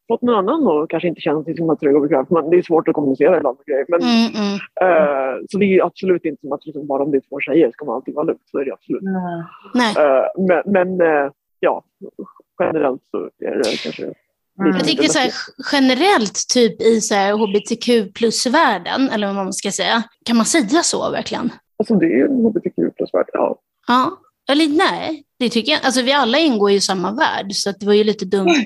fått någon annan och kanske inte känt sig så trygg och bekväm. Men det är svårt att kommunicera ibland. Men, Mm, mm. eh, så det är ju absolut inte som att liksom, bara om det är två tjejer ska man alltid vara lugn. Så är det absolut. Eh, men men eh, ja, generellt så är det kanske... Mm. Jag tänker så här, generellt typ i så hbtq plus-världen, eller vad man ska säga. Kan man säga så verkligen? Alltså det är ju en hbtq plus-värld. Ja. Ja. Eller nej, det tycker jag. Alltså vi alla ingår i samma värld, så att det var ju lite dumt.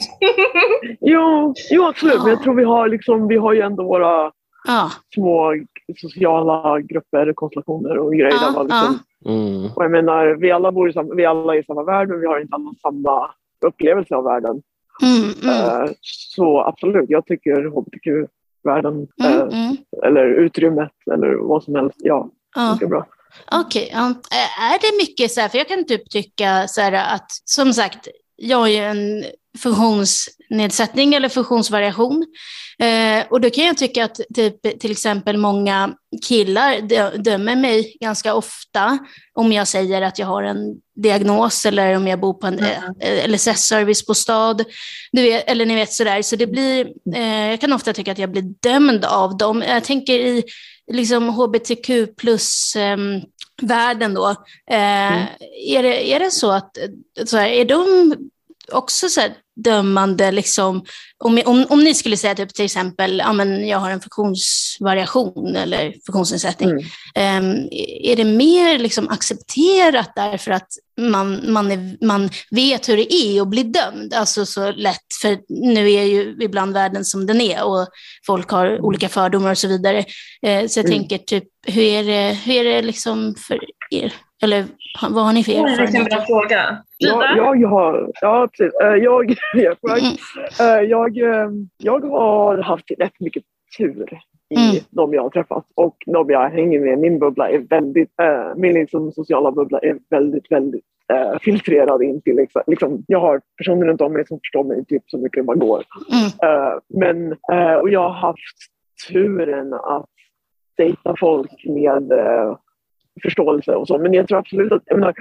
Jo, jo, absolut. Men jag tror vi har, liksom, vi har ju ändå våra Ja, små sociala grupper, konstellationer och grejer. Ja, där liksom, Mm. Och jag menar, vi alla, bor i samma, vi alla är i samma värld men vi har inte alla samma upplevelse av världen. mm, mm, Eh, så absolut, jag tycker hbtq-världen, mm, eh, mm. eller utrymmet eller vad som helst, ja, Mycket bra. Okej, ja. Ä- är det mycket så här, för jag kan typ tycka så här att, som sagt, jag har ju en funktionsnedsättning eller funktionsvariation. Eh, och då kan jag tycka att typ, till exempel många killar dö- dömer mig ganska ofta om jag säger att jag har en diagnos eller om jag bor på en eh, LSS-servicebostad. Eller ni vet sådär. Så det blir, eh, jag kan ofta tycka att jag blir dömd av dem. Jag tänker i liksom hbtq plus ehm, världen då. Eh, Mm. är, det, är det så att, så här, är de också så här, dömande, liksom, om, om, om ni skulle säga typ till exempel, ja, men jag har en funktionsvariation eller funktionsnedsättning, mm. um, är det mer liksom accepterat därför att man, man, är, man vet hur det är att bli dömd, alltså så lätt, för nu är ju ibland världen som den är och folk har mm. olika fördomar och så vidare. Uh, så jag mm. tänker, typ, hur är det, hur är det liksom för er? Eller vad har ni för erfarenheter? Det är en bra fråga. Jag, jag har, ja, precis. Eh, jag, jag, eh, jag, eh, jag har haft rätt mycket tur i mm. de jag har träffat och de jag hänger med. Min bubbla är väldigt, min liksom sociala bubbla är väldigt, väldigt uh, filtrerad in till liksom, liksom, jag har personer runt om mig som förstår mig typ så mycket det bara går. Mm. Uh, men, och jag har haft turen att dejta folk med förståelse och så. Men jag tror absolut att, menar,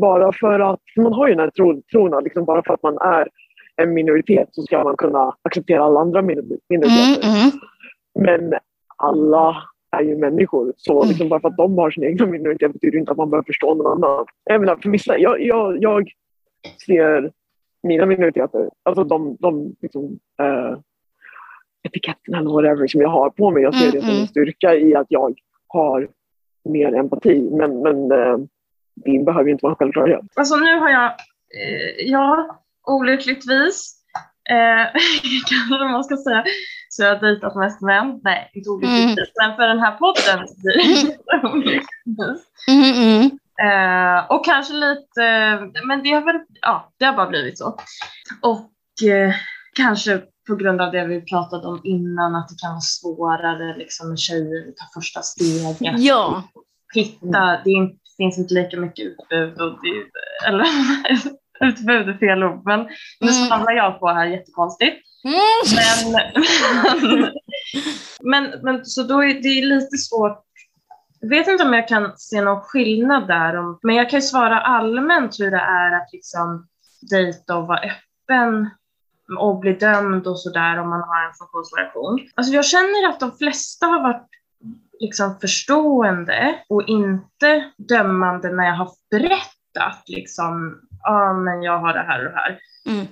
bara för att, man har ju den här tron, tron liksom bara för att man är en minoritet så ska man kunna acceptera alla andra minoriteter. Mm, mm. Men alla är ju människor. Så mm. liksom bara för att de har sin egen minoritet betyder det inte att man behöver förstå någon annan. Jag menar, för vissa, jag, jag, jag ser mina minoriteter, alltså de, de liksom, uh, etiketterna eller whatever som jag har på mig, jag ser mm, det som en mm. styrka i att jag har mer empati. Men, men eh, det behöver ju inte vara en självklarhet. Alltså nu har jag, eh, ja, olyckligtvis, eh, kanske man ska säga, så jag har dejtat mest män. Nej, inte olyckligtvis, mm. men för den här podden olyckligtvis. Mm, mm. Eh, och kanske lite, men det har väl, ja, det har bara blivit så. Och eh, kanske på grund av det vi pratade om innan, att det kan vara svårare liksom, med tjejer att ta första steget. Ja. Hitta, det finns inte lika mycket utbud, och det, eller utbud är fel ord, men nu mm. samlar jag på här jättekonstigt. Mm. Men, men, men, så då är det lite svårt jag vet inte om jag kan se någon skillnad där, men jag kan ju svara allmänt hur det är att liksom dejta och vara öppen och bli dömd och sådär om man har en funktionsvariation. Alltså jag känner att de flesta har varit liksom förstående och inte dömande när jag har berättat liksom, ja ah, men jag har det här och det här. Mm.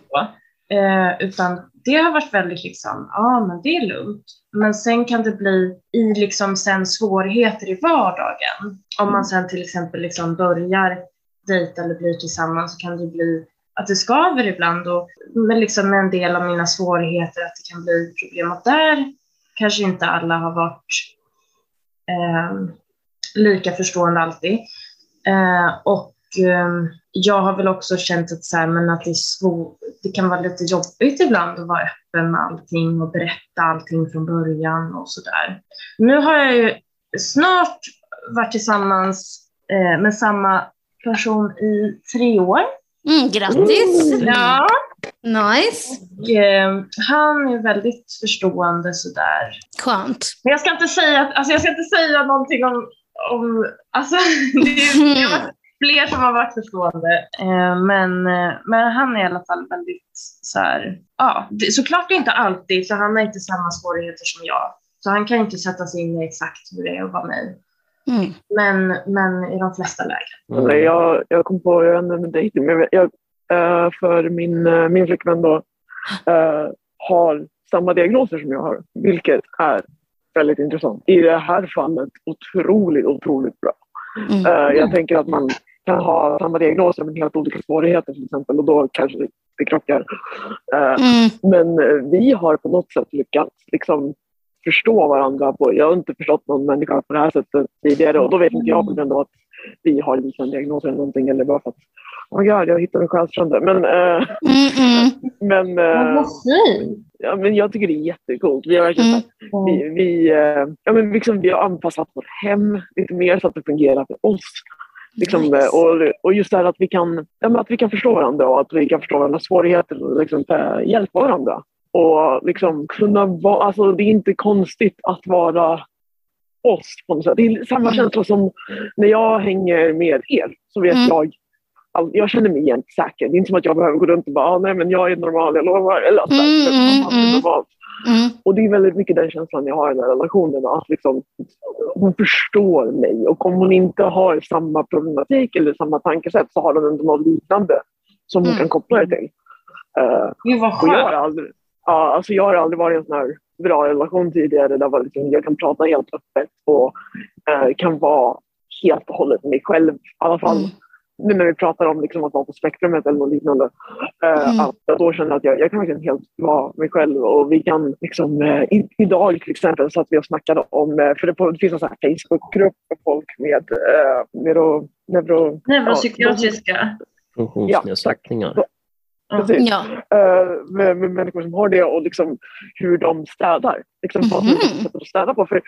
Eh, utan det har varit väldigt liksom, ja ah, men det är lugnt. Men sen kan det bli i liksom sen svårigheter i vardagen. Om man sen till exempel liksom börjar dejta eller blir tillsammans så kan det bli att det skaver ibland och med liksom en del av mina svårigheter att det kan bli problem och där kanske inte alla har varit eh, lika förstående alltid. Eh, och eh, jag har väl också känt att, så här, men att det, är svår, det kan vara lite jobbigt ibland att vara öppen med allting och berätta allting från början och sådär. Nu har jag ju snart varit tillsammans eh, med samma person i tre år. Mm, grattis! Mm. Ja. Nice. Och, eh, han är väldigt förstående sådär. Skönt. Men jag ska inte säga, alltså jag ska inte säga någonting om, om alltså det är, är fler som har varit förstående. Eh, men, eh, men han är i alla fall väldigt så här, ja, det, såklart inte alltid, för han har inte samma svårigheter som jag. Så han kan inte sätta sig in i exakt hur det är att vara mig. Mm. Men, men i de flesta lägen. Mm. Jag, jag kom på, jag vet inte med dig, men jag, uh, för min, uh, min flickvän då, uh, har samma diagnoser som jag har, vilket är väldigt intressant. I det här fallet otroligt, otroligt bra. Mm. jag tänker att man kan ha samma diagnoser men helt olika svårigheter till exempel och då kanske det, det krockar. Mm. Men vi har på något sätt lyckats liksom förstå varandra. På. Jag har inte förstått någon människa på det här sättet tidigare och då vet inte jag på grund av att vi har liknande diagnoser eller någonting eller bara för att oh God, jag hittade en själsfrände. Men, mm -mm. men, äh, ja, men jag tycker det är jättecoolt. Vi har, mm. vi, vi, äh, ja, men liksom, vi har anpassat vårt hem lite mer så att det fungerar för oss. Liksom, nice. och, och just det här att vi, kan, ja, att vi kan förstå varandra och att vi kan förstå varandras svårigheter och liksom, hjälpa varandra och liksom kunna vara, alltså det är inte konstigt att vara oss på något sätt. Det är samma mm. känsla som när jag hänger med er så vet mm. jag jag känner mig jämt säker. Det är inte som att jag behöver gå runt och bara, ah, nej men jag är normal, jag lovar. Eller att mm, mm, normalt. Mm. Och det är väldigt mycket den känslan jag har i den här relationen. Att liksom, hon förstår mig och om hon inte har samma problematik eller samma tankesätt så har hon ändå något liknande som hon mm. kan koppla det till. Uh, Gud vad skönt. Ja, alltså jag har aldrig varit i en sån här bra relation tidigare där var liksom, jag kan prata helt öppet och eh, kan vara helt och hållet mig själv. I alla fall Mm. nu när vi pratar om liksom att vara på spektrumet eller något liknande. eh, Mm. Att jag då känner att jag, jag kan verkligen helt vara mig själv och vi kan liksom eh, i, idag till exempel så att vi och snackade om, eh, för det, på, det finns en sån här Facebookgrupp för folk med eh, neuro, neuro, Neuropsykiatriska. Funktionsnedsättningar. Ja, precis. Ja. eh, med, med människor som har det och liksom hur de städar. Liksom vad som är Mhm. sättet att städa på. För,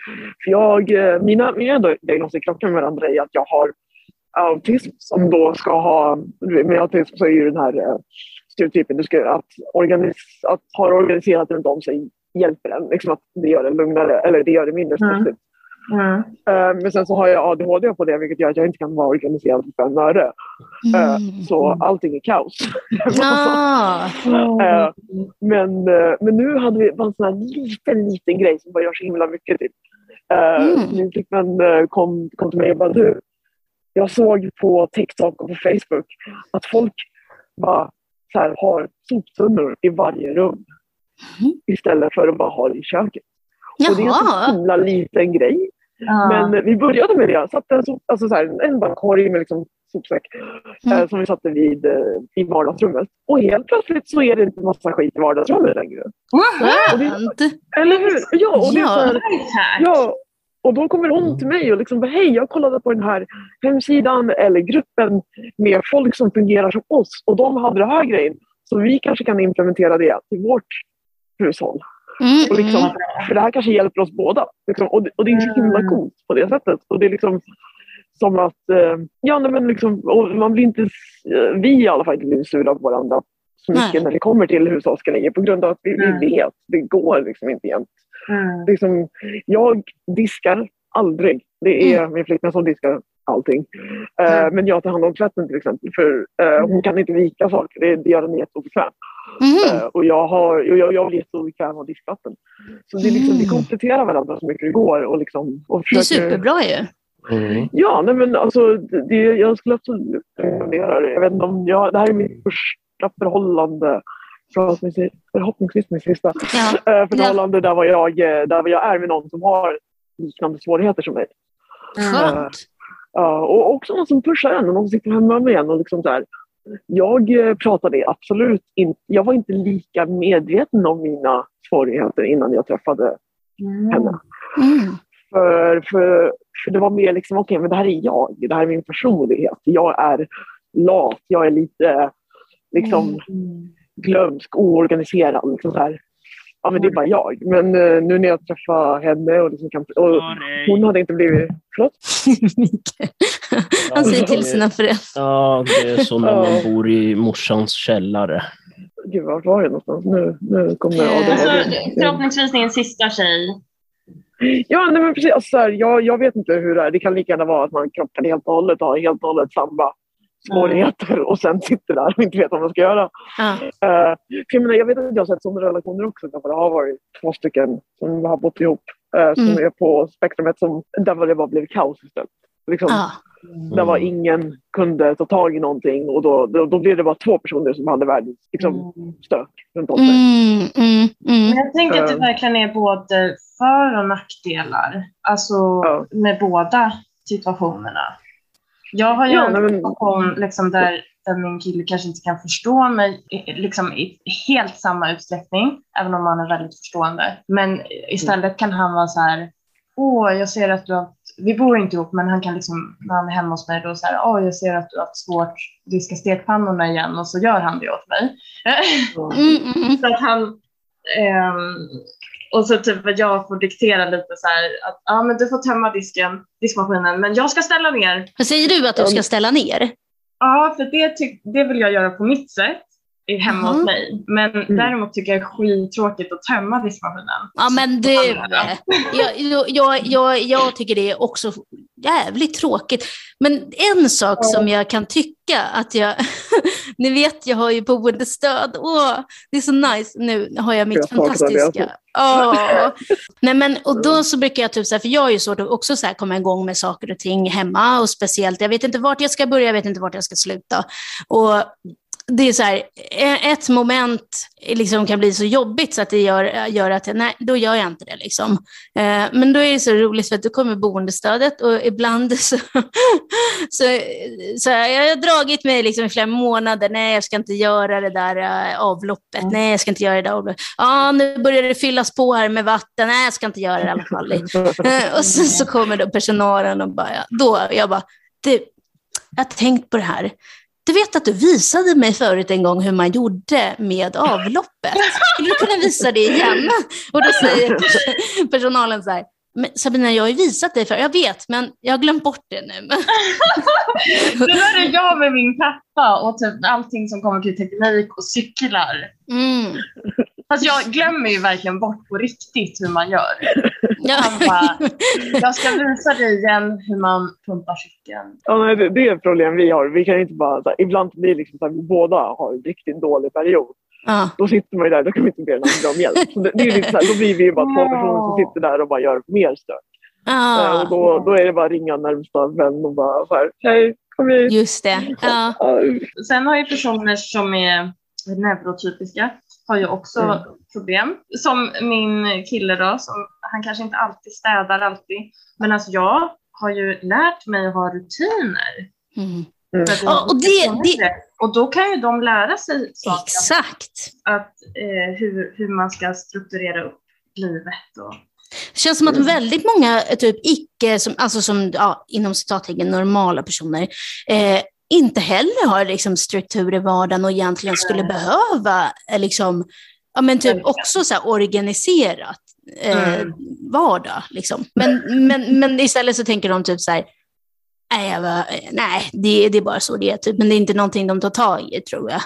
för jag, eh, mina, mina diagnoser krockar med varandra i att jag har autism som då ska ha, med autism så är ju den här eh, stereotypen du ska, att, organis, att ha organiserat runt om sig hjälper en. Liksom att det gör det lugnare eller det gör det mindre Mm. stressigt. Mm. Eh, men sen så har jag ADHD på det vilket gör att jag inte kan vara organiserad för fem öre. Eh, Mm. Så allting är kaos. Ah. Eh, men, men nu hade vi bara en sån här liten, liten grej som bara gör så himla mycket. Typ. Mm. Min flickvän kom, kom till mig och bara du, jag såg på TikTok och på Facebook att folk bara så här, har soptunnor i varje rum Mm. istället för att bara ha det i köket. Och det är en så Jaha. himla liten grej. Ja. Men vi började med det. Jag satte en, sop, alltså så här, en bara korg med liksom sopsäck Mm. eh, som vi satte vid, eh, i vardagsrummet. Och helt plötsligt så är det inte massa skit i vardagsrummet längre. Skönt. Eller hur? Ja, och, det är så här, ja, och då kommer hon till mig och liksom bara, hej jag kollade på den här hemsidan eller gruppen med folk som fungerar som oss och de hade det här grejen. Så vi kanske kan implementera det till vårt hushåll. Mm, Och liksom, mm. för det här kanske hjälper oss båda. Liksom, och, det, och det är så himla Mm. coolt på det sättet. Och det är liksom som att, eh, ja men liksom, man blir inte, eh, vi i alla fall inte blir sura på varandra så mycket Nej. när det kommer till hushållsgrejer på grund av att vi, Mm. vi vet, det går liksom inte jämt. Mm. Liksom, jag diskar aldrig. Det är min flickvän som diskar allting. Eh, Mm. men jag tar hand om tvätten till exempel för eh, hon kan inte vika saker. Det, det gör henne jätteobekväm. Mm. Eh, och jag, har, och jag, jag blir jätteobekväm av diskvatten. Så det är liksom, vi Mm. kompletterar varandra så mycket det går. Och liksom, och Det är försöker, superbra ju. Mm. Ja, nej men alltså, det, jag skulle absolut rekommendera det. Jag vet inte om jag, det här är mitt första förhållande. Förhoppningsvis, min sista. Ja. Förhållande där, var jag, där var jag är med någon som har liknande svårigheter som mig. Skönt. Ja, och också någon som pushar en och någon som sitter hemma med en. Och liksom så här. Jag eh, pratade absolut inte, jag var inte lika medveten om mina svårigheter innan jag träffade Mm. henne. Mm. För, för, för det var mer liksom, okej men det här är jag, det här är min personlighet. Jag är lat, jag är lite liksom Mm. glömsk, oorganiserad. Liksom så här. Ja men det är bara jag. Men eh, nu när jag träffar henne och, liksom kan, och hon hade inte blivit, förlåt? Han säger till sina föräldrar. Ja, det är så när man bor i morsans källare. Gud, vart var jag någonstans? Nu, nu kommer jag... Eh, Alltså, förhoppningsvis din sista tjej. Ja, nej, men precis. Alltså, jag, jag vet inte hur det är. Det kan lika gärna vara att man krockar helt och hållet och har helt och hållet samma svårigheter och sen sitter där och inte vet vad man ska göra. Ja. Uh, för jag, menar, jag vet att jag har sett sådana relationer också där det har varit två stycken som har bott ihop eh, som Mm. är på spektrumet som, där det bara blev kaos istället. Liksom, Ja. Där var ingen kunde ta tag i någonting och då, då, då blev det bara två personer som hade världens liksom, Mm. stök runt om sig. Mm, mm, Men mm. jag tänker att det Eh. verkligen är både för och nackdelar. Alltså Ja. med båda situationerna. Jag har ju Ja, en situation liksom där, där min kille kanske inte kan förstå mig i- liksom i helt samma utsträckning, även om han är väldigt förstående. Men istället kan han vara så här, åh, jag ser att du har vi bor inte ihop, men han kan liksom, när han är hemma hos mig, då så här, åh, jag ser att du har haft svårt att diska stekpannorna igen, och så gör han det åt mig. Mm, mm. Så att han... ehm, och så typ att jag får diktera lite så här att ja, men du får tömma disken, diskmaskinen, men jag ska ställa ner. Vad säger du att du ska ställa ner? Ja, för det, det vill jag göra på mitt sätt hemma Mhm. hos mig. Men däremot tycker jag det är skittråkigt att tömma diskmaskinen. Ja, men du, jag, jag, jag, jag, tycker det är också jävligt tråkigt. Men en sak som jag kan tycka att jag, ni vet jag har ju boendestöd, åh, det är så nice, nu har jag mitt Jag det fantastiska. Åh. Nej, men, och då så brukar jag typ så här, för jag har ju svårt att också så här komma igång med saker och ting hemma och speciellt, jag vet inte vart jag ska börja, jag vet inte vart jag ska sluta. Och det är så här, e- ett moment liksom kan bli så jobbigt så att det gör, gör att nej, då gör jag inte det. Liksom. Eh, men då är det så roligt för att då kommer boendestödet och ibland så, så, så jag har dragit mig liksom i flera månader, nej jag ska inte göra det där uh, avloppet, Mm. nej jag ska inte göra det där avloppet. Ja, nu börjar det fyllas på här med vatten, nej jag ska inte göra det i alla fall. Eh, och sen så kommer då personalen och bara, då, jag bara, du, jag har tänkt på det här. Du vet att du visade mig förut en gång hur man gjorde med avloppet. Skulle du kunna visa det igen? Och då säger personalen så här, men Sabina, jag har ju visat dig för jag vet, men jag har glömt bort det nu. Det där är jag med min pappa och typ allting som kommer till teknik och cyklar. Mm. Fast jag glömmer ju verkligen bort på riktigt hur man gör. Ja. Bara, jag ska visa dig igen hur man pumpar cykeln. Ja, nej, det, det är ett problem vi har. Vi kan inte bara, så här, ibland blir det liksom så här, vi båda har en riktigt dålig period. Ja. Då sitter man ju där, då kan vi inte be andra om hjälp. Så det, det är lite så här, då blir vi ju bara två personer som sitter där och bara gör mer stök. Ja, Och då, då är det bara att ringa närmsta vän och bara så här, hej, kom hit. just det. Ja, Sen har ju personer som är neurotypiska har ju också Mm. problem. Som min kille då, som, han kanske inte alltid städar alltid. Men alltså jag har ju lärt mig att ha rutiner. Mm. Mm. Och jag- det- det- och då kan ju de lära sig saker. Exakt. Att, eh, hur, hur man ska strukturera upp livet. Och, Det känns som att väldigt många typ icke, som, alltså som ja, inom citattecken normala personer, eh, inte heller har liksom, struktur i vardagen och egentligen skulle behöva eh, liksom, ja, men typ också så här, organiserat eh, Mm. vardag. Liksom. Men, men, men istället så tänker de typ så här, nej, jag var, nej det, det är bara så det är, typ. men det är inte någonting de tar tag i tror jag.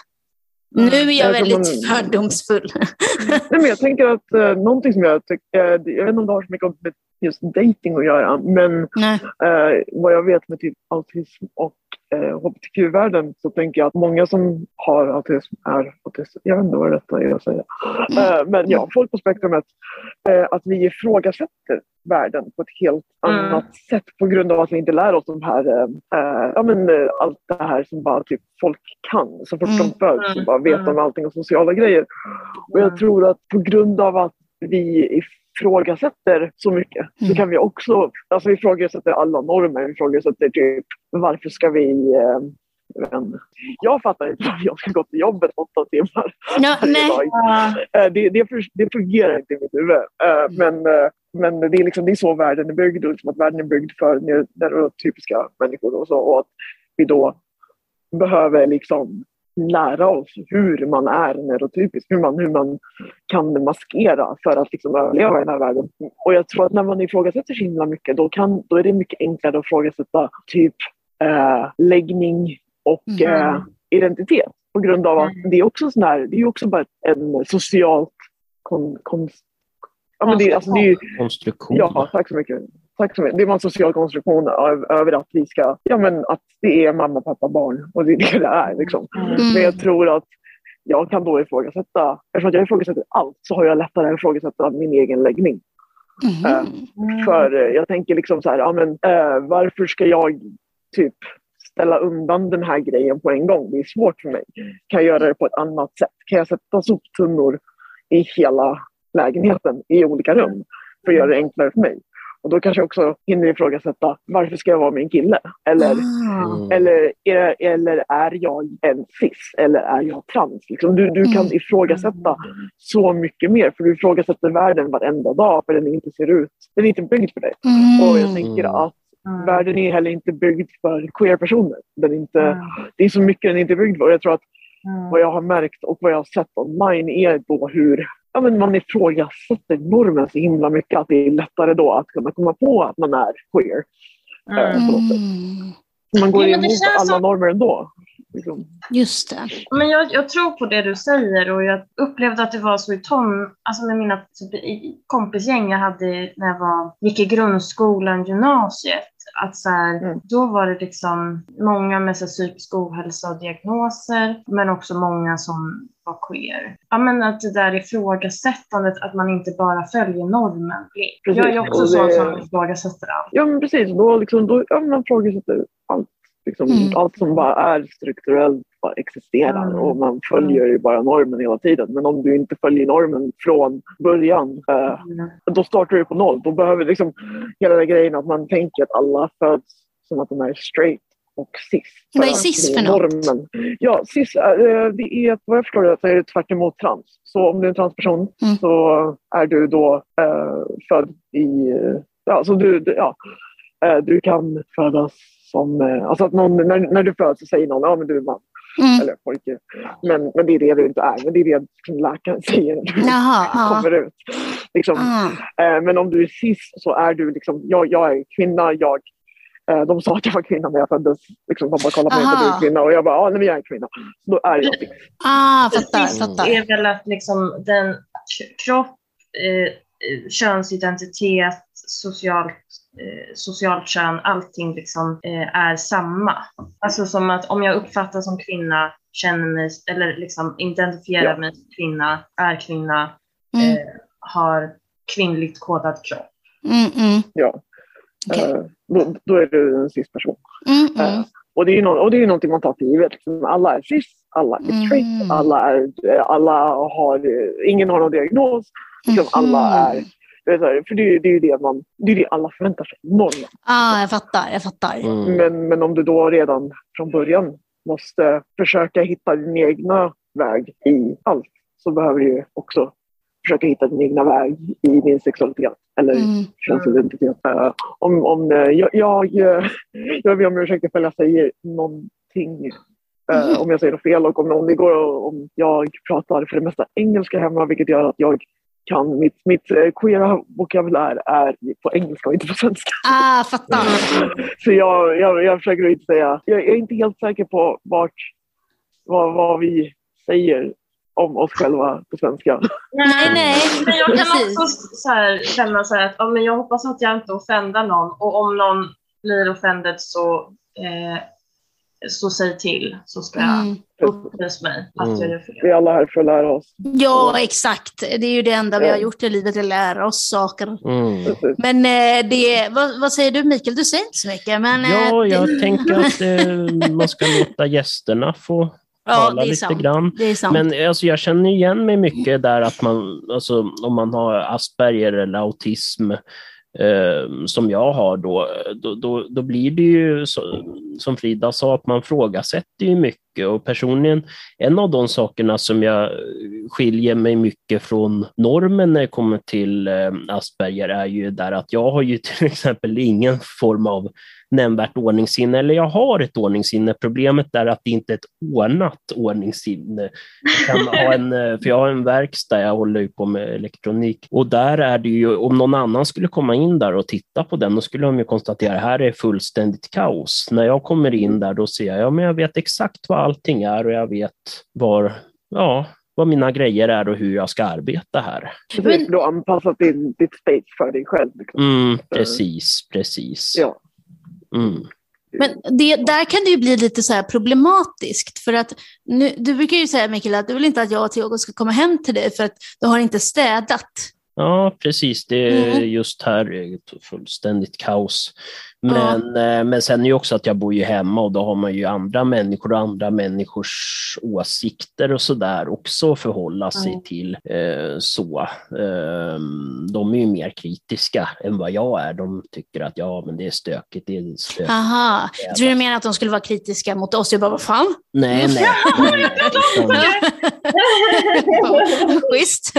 Mm. Nu är jag väldigt fördomsfull. Nej, men jag tänker att eh, någonting som jag tycker, eh, jag vet inte om det har så mycket med just dating att göra, men. Eh, vad jag vet med typ autism och eh, hbtq-världen så tänker jag att många som har autism är autister. Jag vet inte vad det rätta är att säga. Eh, men ja, folk på spektrumet, eh, att vi ifrågasätter världen på ett helt Mm. annat sätt på grund av att vi inte lär oss de här, eh, eh, ja men eh, allt det här som bara typ folk kan. Så fort Mm. de föds så bara vet de Mm. allting om sociala grejer. Och jag Mm. tror att på grund av att vi ifrågasätter så mycket så Mm. kan vi också, alltså vi ifrågasätter alla normer, vi ifrågasätter typ varför ska vi eh, men, jag fattar inte varför jag ska gå till jobbet åtta timmar varje nej. dag. Eh, Det, det, det fungerar inte i mitt huvud. Eh, Men, eh, men det, är liksom, det är så världen är byggd. Liksom att världen är byggd för neu- neurotypiska människor. Och, så, och att vi då behöver liksom lära oss hur man är neurotypisk. Hur man, hur man kan maskera för att liksom överleva i den här världen. Och jag tror att när man ifrågasätter så himla mycket då, kan, då är det mycket enklare att ifrågasätta typ eh, läggning och Mm. eh, identitet. På grund av att Mm. det är också sån här, det är också bara en socialt kon, kon, ja, men det, är- alltså, det är, Konstruktion. Ja, tack så mycket. Tack så mycket. Det är en social konstruktion av, över att vi ska, ja men att det är mamma, pappa, barn och det är det det är liksom. Mm. Men jag tror att jag kan då ifrågasätta, eftersom jag ifrågasätter allt så har jag lättare att ifrågasätta min egen läggning. Mhm. För eh, jag tänker liksom så här, ja men eh, varför ska jag typ ställa undan den här grejen på en gång? Det är svårt för mig. Kan jag göra det på ett annat sätt? Kan jag sätta soptunnor i hela lägenheten i olika rum för att göra det enklare för mig? Och då kanske jag också hinner ifrågasätta varför ska jag vara med en kille? Eller, Ah. Mm. eller, är, eller är jag en cis? Eller är jag trans? Liksom, du, du kan Mm. ifrågasätta så mycket mer för du ifrågasätter världen varenda dag för den inte ser ut. Den är inte byggd för dig. Och jag Mm. tänker Mm. att Mm. världen är heller inte byggd för queer-personer. Den är inte, Mm. Det är så mycket den inte är byggd för. Jag tror att Mm. vad jag har märkt och vad jag har sett online är då hur ja, men man ifrågasätter normen så himla mycket att det är lättare då att kunna komma på att man är queer. Mm. Mm. Man går det emot alla som- normer ändå. Liksom. Just det. Men jag, jag tror på det du säger och jag upplevde att det var så i ton, alltså med mina typ, kompisgäng jag hade när jag var, gick i grundskolan, gymnasiet. Att så här, Mm. Då var det liksom många med så här, psykisk ohälsa och diagnoser, men också många som var queer. Ja, men att det där ifrågasättandet, att man inte bara följer normen. Precis, Jag är också och sån det- som ifrågasätter allt. Ja men precis, då, liksom, då ja, man ifrågasätter allt. Liksom, Mm. Allt som bara är strukturellt bara existerar Mm. och man följer ju bara normen hela tiden. Men om du inte följer normen från början, eh, då startar du på noll. Då behöver liksom hela den grejen att man tänker att alla föds som att de är straight och cis. Vad är att cis för? Normen. Ja, cis är, eh, det är, vad jag förstår det, så är det tvärt emot trans. Så om du är en transperson Mm. så är du då eh, född i, eh, ja, så du, du- ja, eh, du kan födas som, alltså att någon, när, när du föds så säger någon, ja men du är man Mm. eller pojke. Men, men det är det du inte är, men det är det som läkaren säger när du Jaha, ja. kommer ut. Liksom, Ah. Eh, Men om du är cis så är du liksom, jag, jag är kvinna, jag eh, de sa att jag var kvinna när jag föddes. Liksom, de bara kollade på mig, Aha. du är kvinna. Och jag bara, ja, nej, men jag är kvinna. Så då är jag cis. Ah, fattar, Precis, fattar. är väl att liksom den kropp, eh, eh, könsidentitet, socialt, eh, socialt kön, allting liksom eh, är samma. Alltså som att om jag uppfattas som kvinna, känner mig, eller liksom identifierar Ja. mig som kvinna, är kvinna, Mm, eh, har kvinnligt kodad kropp. mm, mm. Ja. Okej. Eh, då, då är du en cis-person. Mm, Eh, mm. och, det är ju nå- och det är ju någonting man tar för givet. Liksom, Alla är cis, alla är straight, Mm. alla, är, alla har, ingen har någon diagnos. Liksom, alla är, Det är så här, för det, är- det är ju det man, det är det alla förväntar sig, normen. Ah, jag fattar, jag fattar. Mm. Men, men om du då redan från början måste försöka hitta din egna väg i allt så behöver du ju också försöka hitta din egna väg i din sexualitet eller Mm. könsidentitet. Eh, om, om, eh, jag, jag, eh, jag ber om ursäkt ifall jag säger någonting eh, Mhm. om jag säger något fel och om, om det går och om jag pratar för det mesta engelska hemma vilket gör att jag kan, mitt, mitt eh, queera vokabulär är på engelska och inte på svenska. Ah, fattar. Så jag, jag, jag försöker inte säga, jag är inte helt säker på vart, vad, vad vi säger om oss själva på svenska. Nej, nej. Men jag kan Precis. också så här, känna så här att ja, men jag hoppas att jag inte offendar någon och om någon blir offended så, eh, så säg till så ska jag Mm. upplysa mig att Mm. jag gör Vi fel. är alla här för att lära oss. Ja, exakt. Det är ju det enda vi har gjort i livet, att lära oss saker. Mm. Men eh, det, vad, vad säger du Mikael? Du säger inte så mycket. Men, eh, Ja, jag det, tänker att eh, man ska låta gästerna få ja, tala det är lite sant. grann. Det är sant. Men alltså, jag känner igen mig mycket där att man, alltså, om man har Asperger eller autism, eh, som jag har då, då, då, då blir det ju så, som Frida sa, att man frågasätter ju mycket. Och personligen, en av de sakerna som jag skiljer mig mycket från normen när det kommer till eh, Asperger är ju där att jag har ju till exempel ingen form av nämnvärt ordningssinne, eller jag har ett ordningssinne. Problemet är att det inte är ett ordnat ordningssinne. Jag kan ha en, eh, för jag har en verkstad, jag håller ju på med elektronik och där är det ju, om någon annan skulle komma in där och titta på den, då skulle de ju konstatera här är fullständigt kaos. När jag kommer in där, då ser jag, ja men jag vet exakt vad allting är och jag vet var, ja, vad mina grejer är och hur jag ska arbeta här. Precis, du har anpassat din, ditt space för dig själv. Liksom. Mm, precis, precis. Ja. Mm. Men det, där kan det ju bli lite så här problematiskt. För att nu, du brukar ju säga Mikael att du vill inte att jag och Theo ska komma hem till dig för att du har inte städat. Ja, precis. Det är Mm. just här är det fullständigt kaos. Men, eh, men sen är ju också att jag bor ju hemma och då har man ju andra människor och andra människors åsikter och sådär också att förhålla sig Mm. till. Eh, så. Eh, de är ju mer kritiska än vad jag är. De tycker att ja, men det är stökigt. Det är stökigt. Aha, jag tror du menar att de skulle vara kritiska mot oss? Jag bara, vad fan? Nej, nej. Schysst.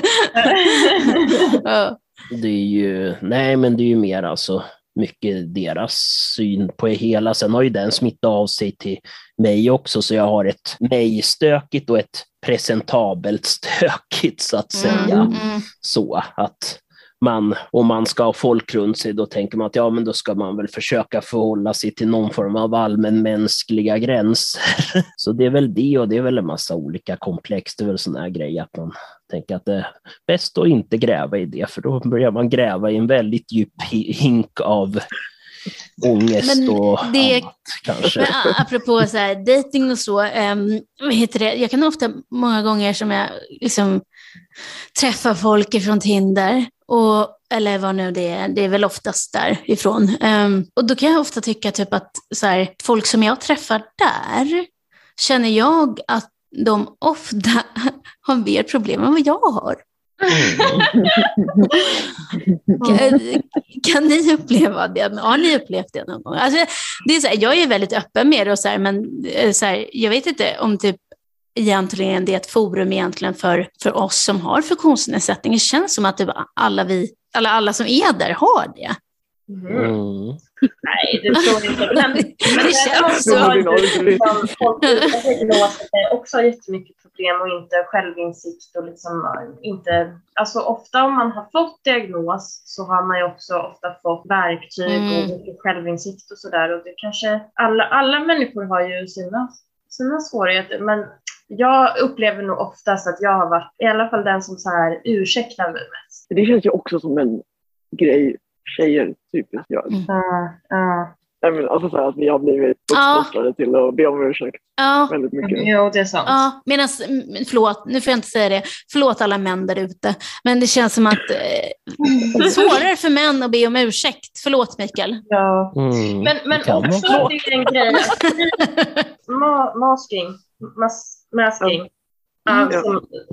ja. Det är ju, nej men det är ju mer alltså mycket deras syn på det hela. Sen har ju den smittat av sig till mig också, så jag har ett mig-stökigt och ett presentabelt stökigt så att säga. Mm, mm. Så att man, om man ska ha folk runt sig, då tänker man att ja, men då ska man väl försöka förhålla sig till någon form av allmänmänskliga gränser. Så det är väl det och det är väl en massa olika komplex. Det är väl sådana här grejer att man tänker att det är bäst att inte gräva i det, för då börjar man gräva i en väldigt djup hi- hink av ångest Men och det- annat kanske. Men apropå så här, dating och så, um, heter det? jag kan ofta många gånger som jag liksom träffar folk från Tinder och eller vad nu det är, det är väl oftast därifrån. Um, och då kan jag ofta tycka typ att så här, folk som jag träffar där, känner jag att de ofta har mer problem än vad jag har. Kan, kan ni uppleva det? Har ni upplevt det någon gång? Alltså, det är så här, jag är väldigt öppen med det, och så här, men eh, så här, jag vet inte om typ egentligen det är ett forum egentligen för, för oss som har funktionsnedsättning. Det känns som att det alla, vi, alla, alla som är där har det. Mm. Mm. Nej, det tror jag inte. Men, men det känns så. Också har jättemycket problem och inte självinsikt och liksom inte... Alltså ofta om man har fått diagnos så har man ju också ofta fått verktyg mm. och mycket självinsikt och sådär och det kanske... Alla, alla människor har ju sina, sina svårigheter men jag upplever nog oftast att jag har varit i alla fall den som så här ursäktar mig mest. Det känns ju också som en grej tjejer typiskt gör. Mm. Uh, uh. Nej, alltså så här, att vi har blivit uppfostrade ja. till att be om ursäkt ja. väldigt mycket. Jo, det är sant. Ja, medan, förlåt, nu får jag inte säga det, förlåt alla män där ute, men det känns som att eh, svårare för män att be om ursäkt. Förlåt Mikael. Ja. Mm. Men, men också det är en grej, ma masking, mas masking. Mm.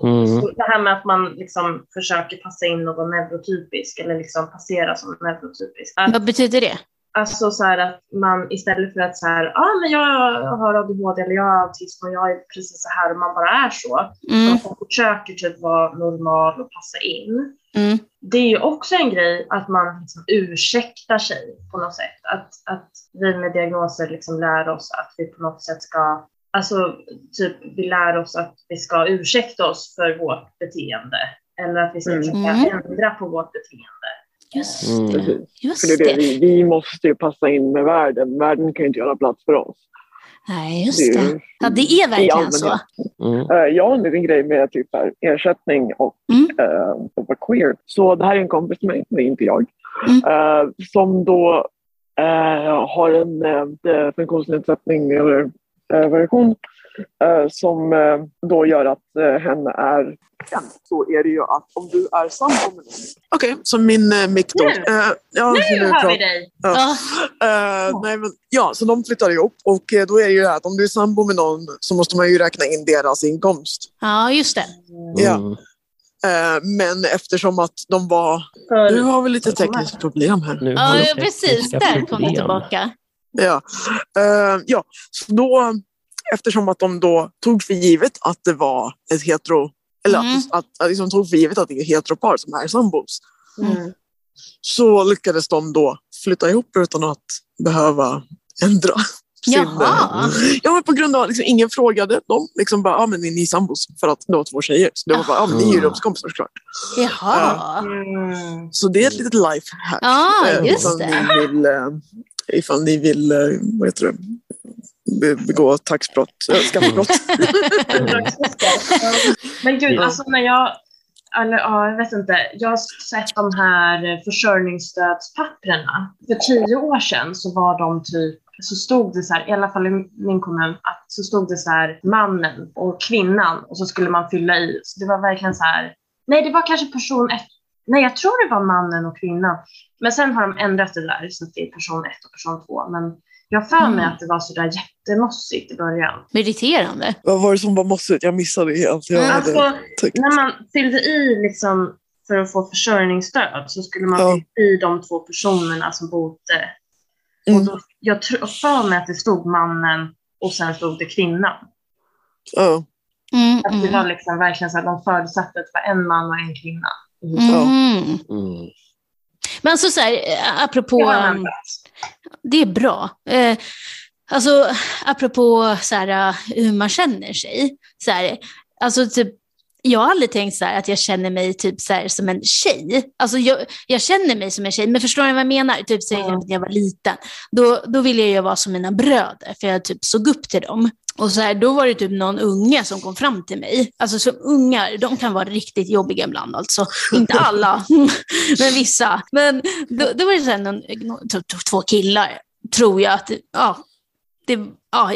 Mm. Det här med att man liksom försöker passa in någon neurotypisk eller liksom passera som neurotypisk. Att, Vad betyder det? Alltså så här att man istället för att så här, ah, men jag har ADHD eller jag har autism och jag är precis så här och man bara är så. Mm. Man försöker typ vara normal och passa in. Mm. Det är ju också en grej att man liksom ursäktar sig på något sätt. Att, att vi med diagnoser liksom lär oss att vi på något sätt ska Alltså, typ, vi lär oss att vi ska ursäkta oss för vårt beteende. Eller att vi ska mm. försöka mm. ändra på vårt beteende. Just mm. det. Just för det, är det. Vi, vi måste ju passa in med världen. Världen kan ju inte göra plats för oss. Nej, just det. Ja, det är verkligen så. Mm. Uh, jag har en liten grej med typ här, ersättning och mm. uh, att vara queer. Så det här är en kompis till mig, det är inte jag, mm. uh, som då har en uh, funktionsnedsättning eller Eh, version eh, som eh, då gör att hen är en. Så är det ju att om du är sambo med någon. Okej, okay, så min uh, mick då. Nu, uh, ja, nu har vi dig. Ja. Uh, nej, men, ja, så de flyttar ihop och då är det ju det här att om du är sambo med någon så måste man ju räkna in deras inkomst. Ja, just det. Ja. Mm. Men eftersom att de var... Nu har vi lite tekniskt problem här. Nu ja, precis. Där kom det tillbaka. Ja, uh, ja. Så då, eftersom att de då tog för givet att det var ett hetero, eller mm. att, att, att liksom tog för givet att det är heteropar som är sambos, mm. så lyckades de då flytta ihop utan att behöva ändra sin... Ja, men på grund av att liksom, ingen frågade dem. Liksom bara, ja men är ni sambos? För att det var två tjejer. Så det var bara, ja men ni är ju rumskompisar såklart. Jaha. Uh, så det är ett litet life hack. Ja, just det. Ni vill, uh, ifall ni vill, eh, vad heter det, begå taxbrott, äh, skattebrott. Men gud, alltså när jag, eller ja, jag vet inte, jag har sett de här försörjningsstödspapperna. För tio år sedan så var de typ så stod det så här, i alla fall i min kommun, att så stod det så här mannen och kvinnan och så skulle man fylla i. Så det var verkligen så här, nej det var kanske person ett, nej jag tror det var mannen och kvinnan. Men sen har de ändrat det där så att det är person ett och person två. Men jag för mig mm. att det var så där jättemossigt i början. Mediterande. Vad var det som var mossigt? Jag missade helt. Jag mm. alltså, när man fyllde i liksom för att få försörjningsstöd så skulle man ja. fylla i de två personerna som bodde. Mm. Och då, jag tror för mig att det stod mannen och sen stod det kvinnan. Ja. Mm, att det mm. var liksom verkligen så att de förutsatte att det var en man och en kvinna. Mm. Mm. Men alltså så här, eh, apropå... Um, det är bra. Eh, alltså, apropå så här, eh, hur man känner sig. Så här, alltså, typ, jag har aldrig tänkt så här, att jag känner mig typ så här, som en tjej. Alltså, jag, jag känner mig som en tjej, men förstår ni vad jag menar? Typ så, mm. när jag var liten, då, då ville jag vara som mina bröder, för jag typ såg upp till dem. Och så här, då var det typ någon unge som kom fram till mig. Alltså som ungar, de kan vara riktigt jobbiga ibland alltså. Inte alla, men vissa. Men då, då var det så här, någon, två killar, tror jag att, ja, det, ja,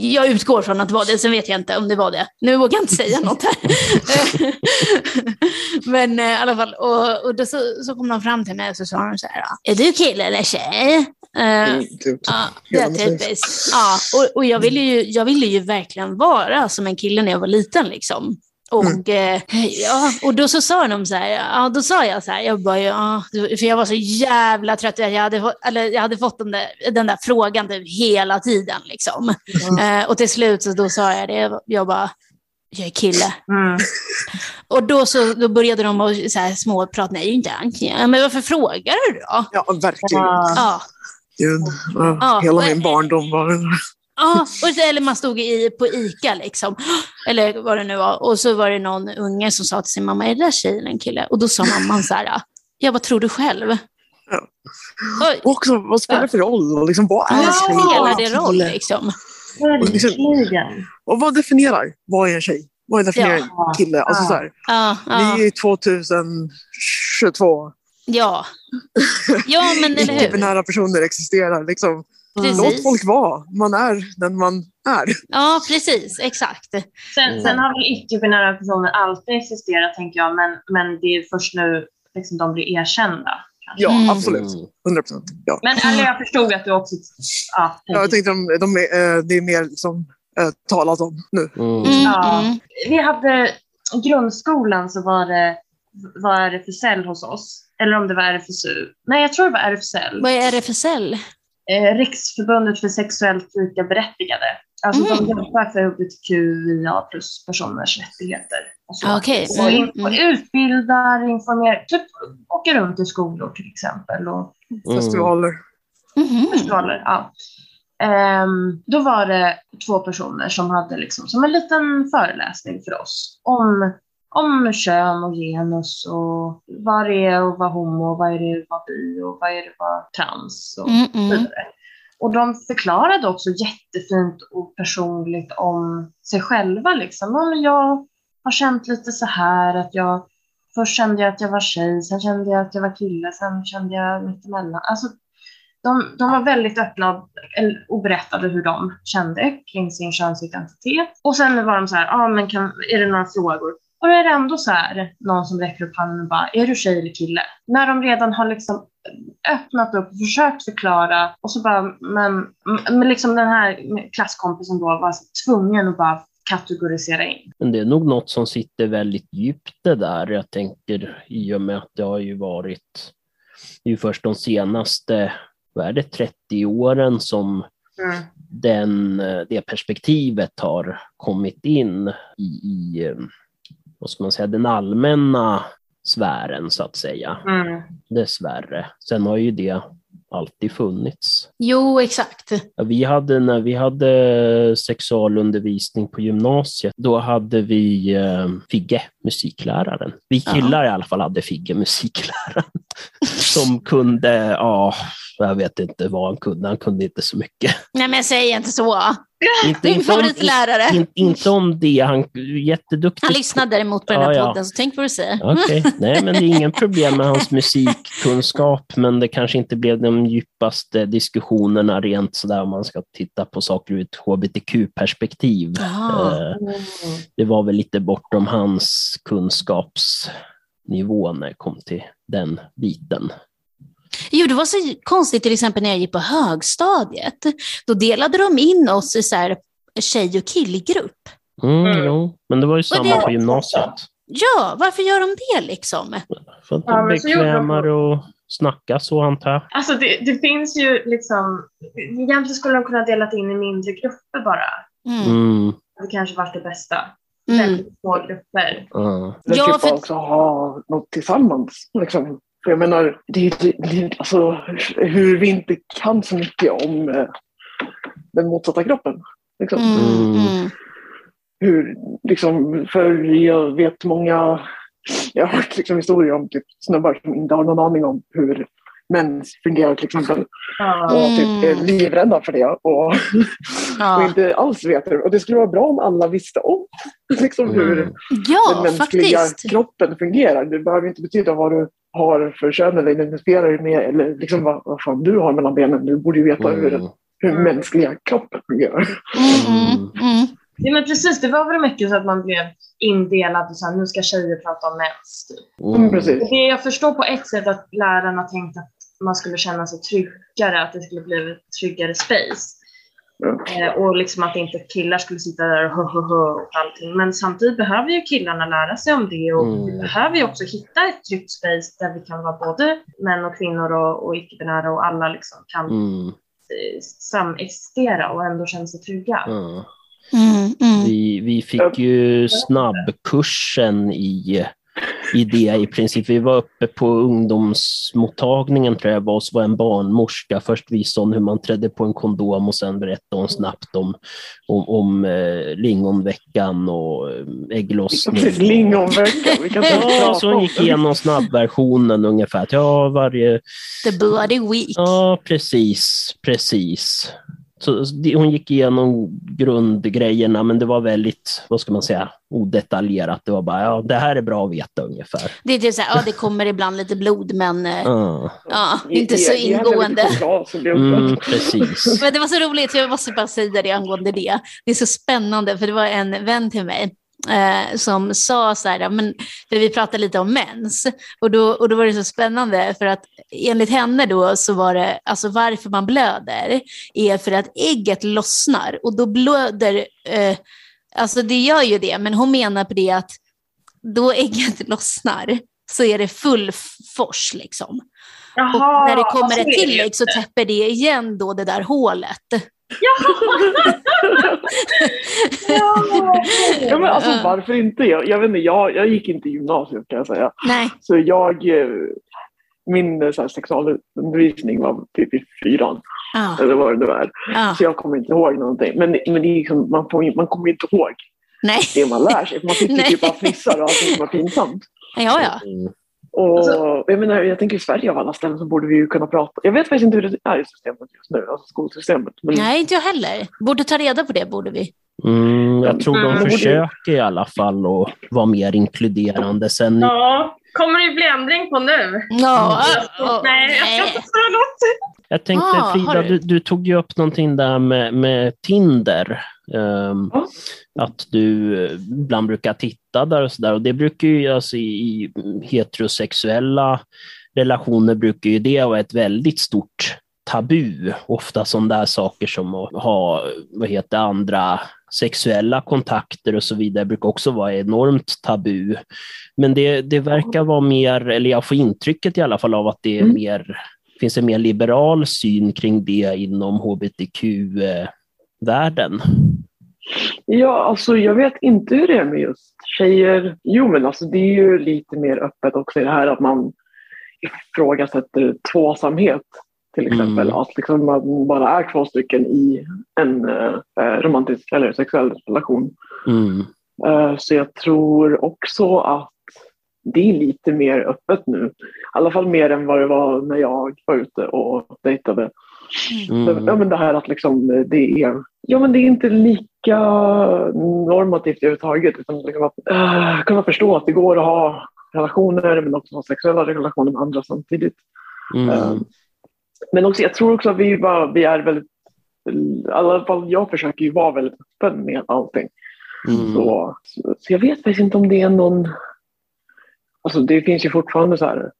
jag utgår från att det var det, sen vet jag inte om det var det. Nu vågar jag inte säga något här. Men eh, i alla fall, och, och då så, så kom de fram till mig och så sa de så här, är du kille eller tjej? Eh, Mm, typ. Ja, det är typiskt. Ja, och, och jag, ville ju, jag ville ju verkligen vara som en kille när jag var liten. Liksom. Och, eh, ja, och då så sa de så här, ja, då sa jag så här, jag bara, ja, för jag var så jävla trött, jag hade, eller, jag hade fått den där, den där frågan typ hela tiden. Liksom. Eh, och till slut så då sa jag det, jag bara, jag är kille. Mm. Och då, så, då började de att så här, småprata, nej inte. Ja, Men varför frågar du då? Ja, verkligen. Ja. Ja, Gud. Ja, hela min barndom var Ja, och, så- eller man stod i, på ICA liksom, eller vad det nu var, och så var det någon unge som sa till sin mamma, är det där tjej eller en kille? Och då sa mamman så här, ja vad tror du själv? Ja. Och också, vad spelar det för roll? Liksom, vad är vad tjej? spelar det är roll liksom? Verkligen. Och vad definierar? Vad är en tjej? Vad definierar en Ja. kille? Alltså, Ja. så här, Ja, ja, Vi är 2022. ja. ja men eller hur? Icke-binära personer existerar. Liksom. Låt Precis. folk vara. Man är den man är. Ja, precis, exakt. Sen, sen har väl icke-binära personer alltid existerat, tänker jag, men, men det är först nu liksom, de blir erkända. kanske. Ja, Mm. absolut. 100 procent. Ja. Men eller, jag förstod att du också... Ja, Ja, jag tänkte de, de är, eh, det är mer liksom, eh, talat om nu. Mm. Mm, Ja. mm. Vi hade grundskolan så var det var RFSL hos oss. Eller om det var RFSU. Nej, jag tror det var RFSL. Vad är RFSL? Eh, Riksförbundet för sexuellt lika berättigade. Alltså Mm. de jobbar för hbtqia plus personers rättigheter. Och så. Ah, okej. Och, Mm, in, och utbildar, informerar, typ åker runt i skolor till exempel och Mm. Festivaler. Mhm. festivaler. Ja. Ehm, då var det två personer som hade liksom som en liten föreläsning för oss om, om kön och genus och vad det är att vara homo, vad är det att vara bi och vad är det att vara trans och Mm, så mm. vidare. Och de förklarade också jättefint och personligt om sig själva. Liksom. Ja, jag har känt lite så här att jag först kände jag att jag var tjej, sen kände jag att jag var kille, sen kände jag mittemellan. Alltså, de, de var väldigt öppna och- och berättade hur de kände kring sin könsidentitet. Och sen var de så här, ah, men kan, är det några frågor? Och då är det ändå så här, någon som räcker upp handen och bara, är du tjej eller kille? När de redan har liksom öppnat upp och försökt förklara och så bara, men, men liksom den här klasskompisen då var tvungen att bara kategorisera in. Men det är nog något som sitter väldigt djupt det där. Jag tänker i och med att det har ju varit, det är ju först de senaste, vad är det, 30 åren som den, eh, det perspektivet har kommit in i, i vad ska man säga, den allmänna sfären så att säga. Mm. Dessvärre. Sen har ju det alltid funnits. Jo, exakt. Vi hade, när vi hade sexualundervisning på gymnasiet, då hade vi eh, Figge, musikläraren. Vi Ja. killar i alla fall hade Figge, musikläraren. Som kunde, ja, jag vet inte vad han kunde, han kunde inte så mycket. Nej, men säg inte så. Inte, Min inte, om, favoritlärare. in, inte om det, han är jätteduktig. Han lyssnar däremot på den här Ja, ja. podden, så tänk vad du säger. Okej, nej men det är ingen problem med hans musikkunskap, men det kanske inte blev de djupaste diskussionerna rent sådär om man ska titta på saker ur ett hbtq-perspektiv. Jaha. Eh, Det var väl lite bortom hans kunskapsnivå när det kom till den biten. Jo, det var så konstigt till exempel när jag gick på högstadiet. Då delade de in oss i så här tjej och killgrupp. Mm, Mm. Jo, men det var ju samma det- på gymnasiet. Ja, varför gör de det liksom? För att Ja, det är de. bekvämare att snacka så antar jag. Alltså det, det finns ju liksom, egentligen skulle de kunna delat in i mindre grupper bara. Mm. Mm, Det kanske varit det bästa. Mm. Väldigt små grupper. ja. Det Ja, typ för- också ha något tillsammans. Liksom. För jag menar, det är, det alltså, hur vi inte kan så mycket om eh, den motsatta kroppen. Liksom. Mm. Mm. Hur, liksom, för jag vet många, jag har hört liksom, historier om typ, snubbar som inte har någon aning om hur mens fungerar till exempel. Ja. Och typ är livrädda för det och, och Ja. inte alls vet hur. Och det skulle vara bra om alla visste om liksom, hur Mm. den ja, mänskliga faktiskt. kroppen fungerar. Det behöver inte betyda vad du har för kön eller identifierar dig med eller liksom vad, vad fan du har mellan benen. Du borde ju veta hur Mm. en hur Mm. mänskliga kroppen fungerar. Mm, mm, mm. Ja, men precis, det var väl mycket så att man blev indelad och så här, nu ska tjejer prata om mens. Typ. Mm, precis. Och Det jag förstår på ett sätt att lärarna tänkte att man skulle känna sig tryggare, att det skulle bli ett tryggare space. Ja. Eh, och liksom att inte killar skulle sitta där och hö och allting. Men samtidigt behöver ju killarna lära sig om det och Mm. vi behöver ju också hitta ett tryggt space där vi kan vara både män och kvinnor och, och icke-binära och alla liksom kan Mm, eh, samexistera och ändå känna sig trygga. Mm, mm. Vi, vi fick ju snabbkursen i, i det i princip. Vi var uppe på ungdomsmottagningen tror jag var, och så var en barnmorska. Först visade hon hur man trädde på en kondom och sen berättade hon snabbt om, om, om eh, lingonveckan och eh, ägglossning. Precis, lingonveckan. Vi kan Ja, så hon gick igenom snabbversionen ungefär. Ja, varje... The bloody week. Ja, precis, precis. Så hon gick igenom grundgrejerna, men det var väldigt, vad ska man säga, odetaljerat. Det var bara, ja, det här är bra att veta ungefär. Det är typ så här, ja det kommer ibland lite blod men eh, Ja, inte så ingående. mm, precis. Men det var så roligt, jag måste bara säga det angående det. Det är så spännande, för det var en vän till mig eh, som sa så här, men, för vi pratade lite om mens, och då, och då var det så spännande för att enligt henne då så var det, alltså varför man blöder är för att ägget lossnar och då blöder, eh, alltså det gör ju det, men hon menar på det att då ägget lossnar så är det full fors liksom. Och när det kommer ett tillägg så täpper det igen då det där hålet. Ja, men alltså, Ja. varför inte? Jag, jag, vet inte jag, jag gick inte i gymnasiet kan jag säga. Nej. Så jag, eh, min eh, så här, sexualundervisning var typ i fyran, Ja, eller vad det nu är. ja. Så jag kommer inte ihåg någonting. Men, men det är liksom, man, får, man kommer inte ihåg Nej. det man lär sig. Man sitter typ bara och fnissar och allting som är pinsamt. Ja, ja. Mm. Och Alltså- jag, menar, jag tänker i Sverige av alla ställen så borde vi ju kunna prata. Jag vet faktiskt inte hur det är i systemet just nu, alltså skolsystemet. Men Nej, inte jag heller. Borde ta reda på det, borde vi. Mm, jag tror Mm. de försöker i alla fall att vara mer inkluderande. Sen, Ja, kommer det bli ändring på nu? Ja, Nej, nej. jag ska inte säga något. Jag tänkte Ah, Frida, du? du, du tog ju upp någonting där med, med Tinder. Ja. Att du eh, ibland brukar titta där och sådär. Och det brukar ju, alltså i, heterosexuella relationer brukar ju det vara ett väldigt stort tabu. Ofta sådana där saker som att ha, vad heter andra sexuella kontakter och så vidare brukar också vara enormt tabu. Men det, det verkar vara mer, eller jag får intrycket i alla fall av att det är Mm. mer finns en mer liberal syn kring det inom hbtq-världen. Ja, alltså jag vet inte hur det är med just tjejer. Jo, men alltså det är ju lite mer öppet också i det här att man ifrågasätter tvåsamhet till exempel. Mm. Att liksom man bara är två stycken i en eh, romantisk eller sexuell relation. Mm. Eh, så jag tror också att det är lite mer öppet nu. I alla fall mer än vad det var när jag var ute och dejtade. Mm. Ja, men det här att liksom det är, ja, men det är inte lika normativt överhuvudtaget. Utan liksom att äh, kunna förstå att det går att ha relationer men också ha sexuella relationer med andra samtidigt. Mm. Eh, men också, jag tror också att vi, bara, vi är väldigt, i alla fall jag försöker ju vara väldigt öppen med allting. Mm. Så, så, så jag vet faktiskt inte om det är någon... Alltså det finns ju fortfarande så här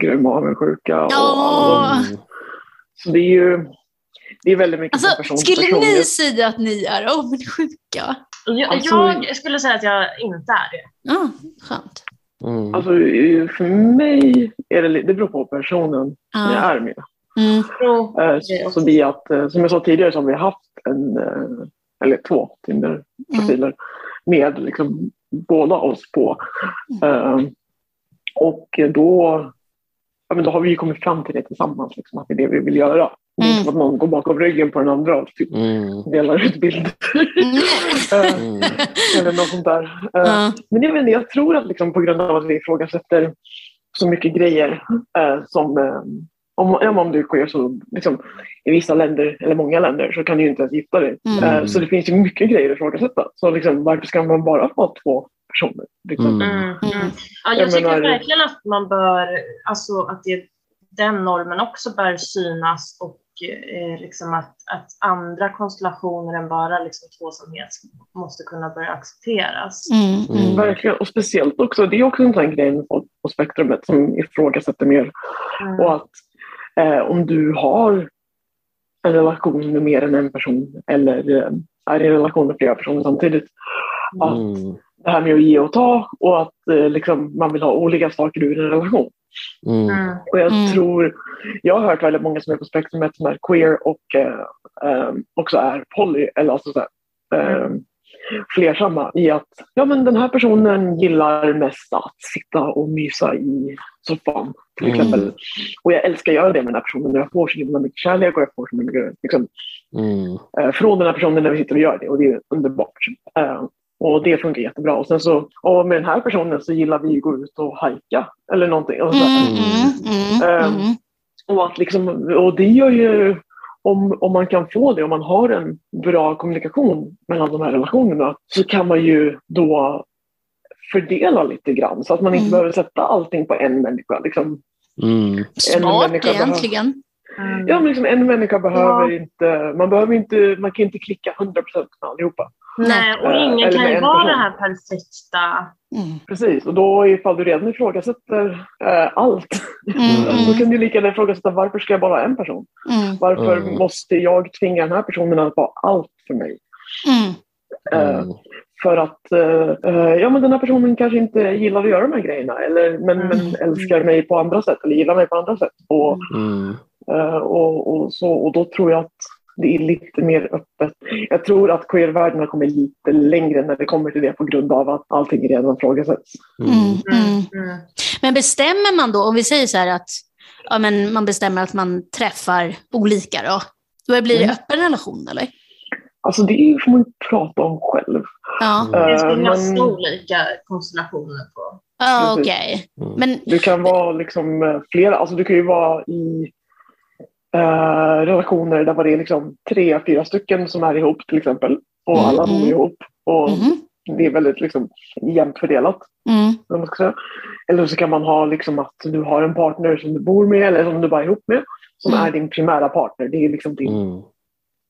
grym avundsjuka. och Ja. Mm. Så det är ju det är väldigt mycket Alltså, person skulle person. ni säga att ni är avundsjuka? Jag, Alltså- jag skulle säga att jag inte är det. Ja, skönt. Mm. Alltså för mig är det, det beror på personen jag Ja. är med. Mm. Eh, Så, så vi att, eh, som jag sa tidigare så har vi haft en, eh, eller två Tinder-profiler med liksom båda oss på. Eh, Och då, ja, men då har vi ju kommit fram till det tillsammans, liksom, att det är det vi vill göra. Det är Mm. inte att någon går bakom ryggen på den andra och typ Mm. delar ut bilder. Mm. Eh, Mm. eller något sånt där. Ja. Men jag, inte, jag tror att liksom på grund av att vi ifrågasätter så mycket grejer eh, som eh, om, om du queer så liksom, i vissa länder, eller många länder, så kan du ju inte ens gifta dig. Mm. Så det finns ju mycket grejer att ifrågasätta. Så liksom, varför ska man bara ha två personer? Liksom? Mm. Mm. Mm. Mm. Ja, jag Jag tycker menar- verkligen att man bör, alltså att det, den normen också bör synas och eh, liksom att, att andra konstellationer än bara liksom tvåsamhet måste kunna börja accepteras. Mm, mm. Verkligen, och speciellt också, det är också en sån grej med folk på spektrumet som ifrågasätter mer. Mm. Och att eh, om du har en relation med mer än en person eller eh, är i en relation med flera personer samtidigt. Att Mm. Det här med att ge och ta och att eh, liksom, man vill ha olika saker ur en relation. Mm. Mm. Och jag Mm. tror, jag har hört väldigt många som är på spektrumet som är queer och eh, eh, också är poly, eller alltså så här, eh, flersamma i att ja, men den här personen gillar mest att sitta och mysa i soffan till Mm. exempel. Och jag älskar att göra det med den här personen jag får så himla mycket kärlek och jag får så mycket liksom, Mm. eh, från den här personen när vi sitter och gör det och det är underbart. Eh, och det funkar jättebra. Och sen så, och med den här personen så gillar vi att gå ut och hajka eller någonting. Och, så, Mm, mm, mm, mm. och, att liksom, och det gör ju, om, om man kan få det, om man har en bra kommunikation mellan de här relationerna så kan man ju då fördela lite grann så att man inte Mm. behöver sätta allting på en människa. Liksom, Mm. Smart människa behöver- egentligen. Mm. ja, men liksom, en människa behöver inte, man behöver inte, man kan inte klicka 100% med allihopa. Nej, och Eh, ingen eller kan ju en vara person. det här perfekta. Mm. Precis, och då ifall du redan ifrågasätter eh, allt, Mm, då mm, kan du lika gärna ifrågasätta varför ska jag bara ha en person? mm, Varför Mm. måste jag tvinga den här personen att vara allt för mig? Mm. För att eh, ja, men den här personen kanske inte gillar att göra de här grejerna eller, men, Mm. men älskar mig på andra sätt eller gillar mig på andra sätt. Och, och, och, så, och då tror jag att det är lite mer öppet. Jag tror att queervärlden har kommit lite längre när det kommer till det på grund av att allting redan ifrågasätts. Mm, mm. Mm. Men bestämmer man då, om vi säger så här att ja, men man bestämmer att man träffar olika då, då blir det Mm. öppen relation eller? Alltså det får man ju prata om själv. Ja, Det finns Eh, ju massa men- olika konstellationer på. ja Precis. okej. Mm. Men, Du kan vara liksom eh, flera, alltså du kan ju vara i eh, relationer där var det liksom tre, fyra stycken som är ihop till exempel. Och Mm, alla bor mm. ihop. Och mhm, det är väldigt liksom jämnt fördelat. mm, Om man ska säga. Eller så kan man ha liksom att du har en partner som du bor med eller som du bara är ihop med. Som Mm. är din primära partner. Det är liksom din Mm.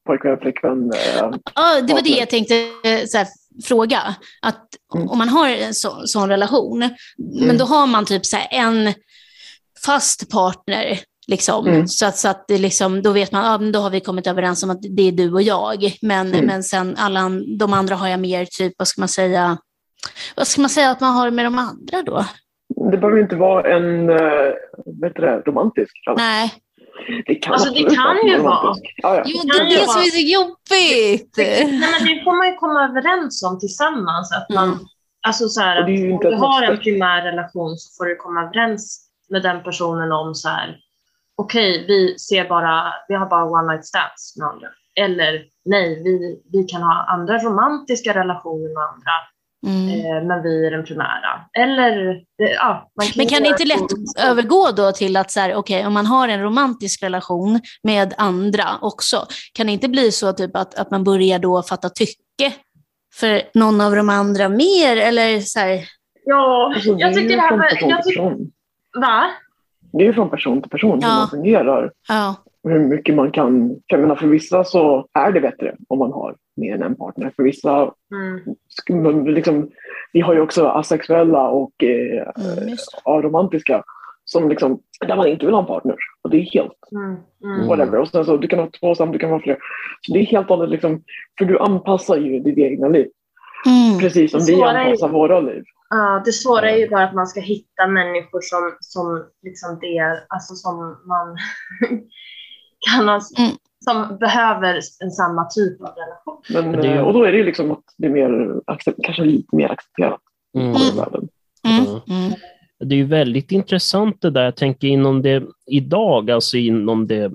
pojkvän, flickvän. Eh, Ja, det var det jag tänkte eh, så här, fråga. Att Mm. om man har en så, sån relation, men då har man typ så här en fast partner, liksom, Mm. så, att, så att det liksom, då vet man, ja, men då har vi kommit överens om att det är du och jag. Men, Mm. men sen alla de andra har jag mer, typ, vad ska man säga, vad ska man säga att man har med de andra då? det behöver inte vara en uh, vet du det, romantisk relation. Nej. Det kan, Alltså, det kan vara ju romantisk. Ja, ja. Jo, Det det är det vara- som är så jobbigt. Nej, men det får man ju komma överens om tillsammans. Att man, Mm. Alltså så här, det att om du har en primär relation så får du komma överens med den personen om så här, okej, vi ser bara, vi har bara one night stands med andra. Eller nej, vi, vi kan ha andra romantiska relationer med andra, Mm. eh, men vi är den primära. Eller, eh, ja. Man Men kan det inte lätt olika- övergå då till att så här, okej, om man har en romantisk relation med andra också, kan det inte bli så typ att, att man börjar då fatta tycke för någon av de andra mer? Eller så här, Ja, Alltså, jag tycker det här person jag tycker, va? Det är ju från person till person hur Ja. man fungerar. ja. och hur mycket man kan... Jag menar, för vissa så är det bättre om man har mer än en partner. För vissa, Mm. liksom, vi har ju också asexuella och eh, Mm, aromantiska som liksom, där man inte vill ha en partner. Och det är helt Mm. Mm. Whatever. Och sen så, du kan ha två samt, du kan ha fler. Så det är helt och hållet liksom, för du anpassar ju ditt egna liv. Mm. Precis som vi svåra är anpassar våra liv. Ja, det svåra är ju bara att man ska hitta människor som, som liksom det, alltså som man kan ha, Mm. som behöver en samma typ av relation. Men, det eh, Och då är det ju liksom att det är mer, kanske lite mer accepterat Mm. i världen. Mm. Mm. Det är ju väldigt intressant det där. Jag tänker inom det idag, alltså inom det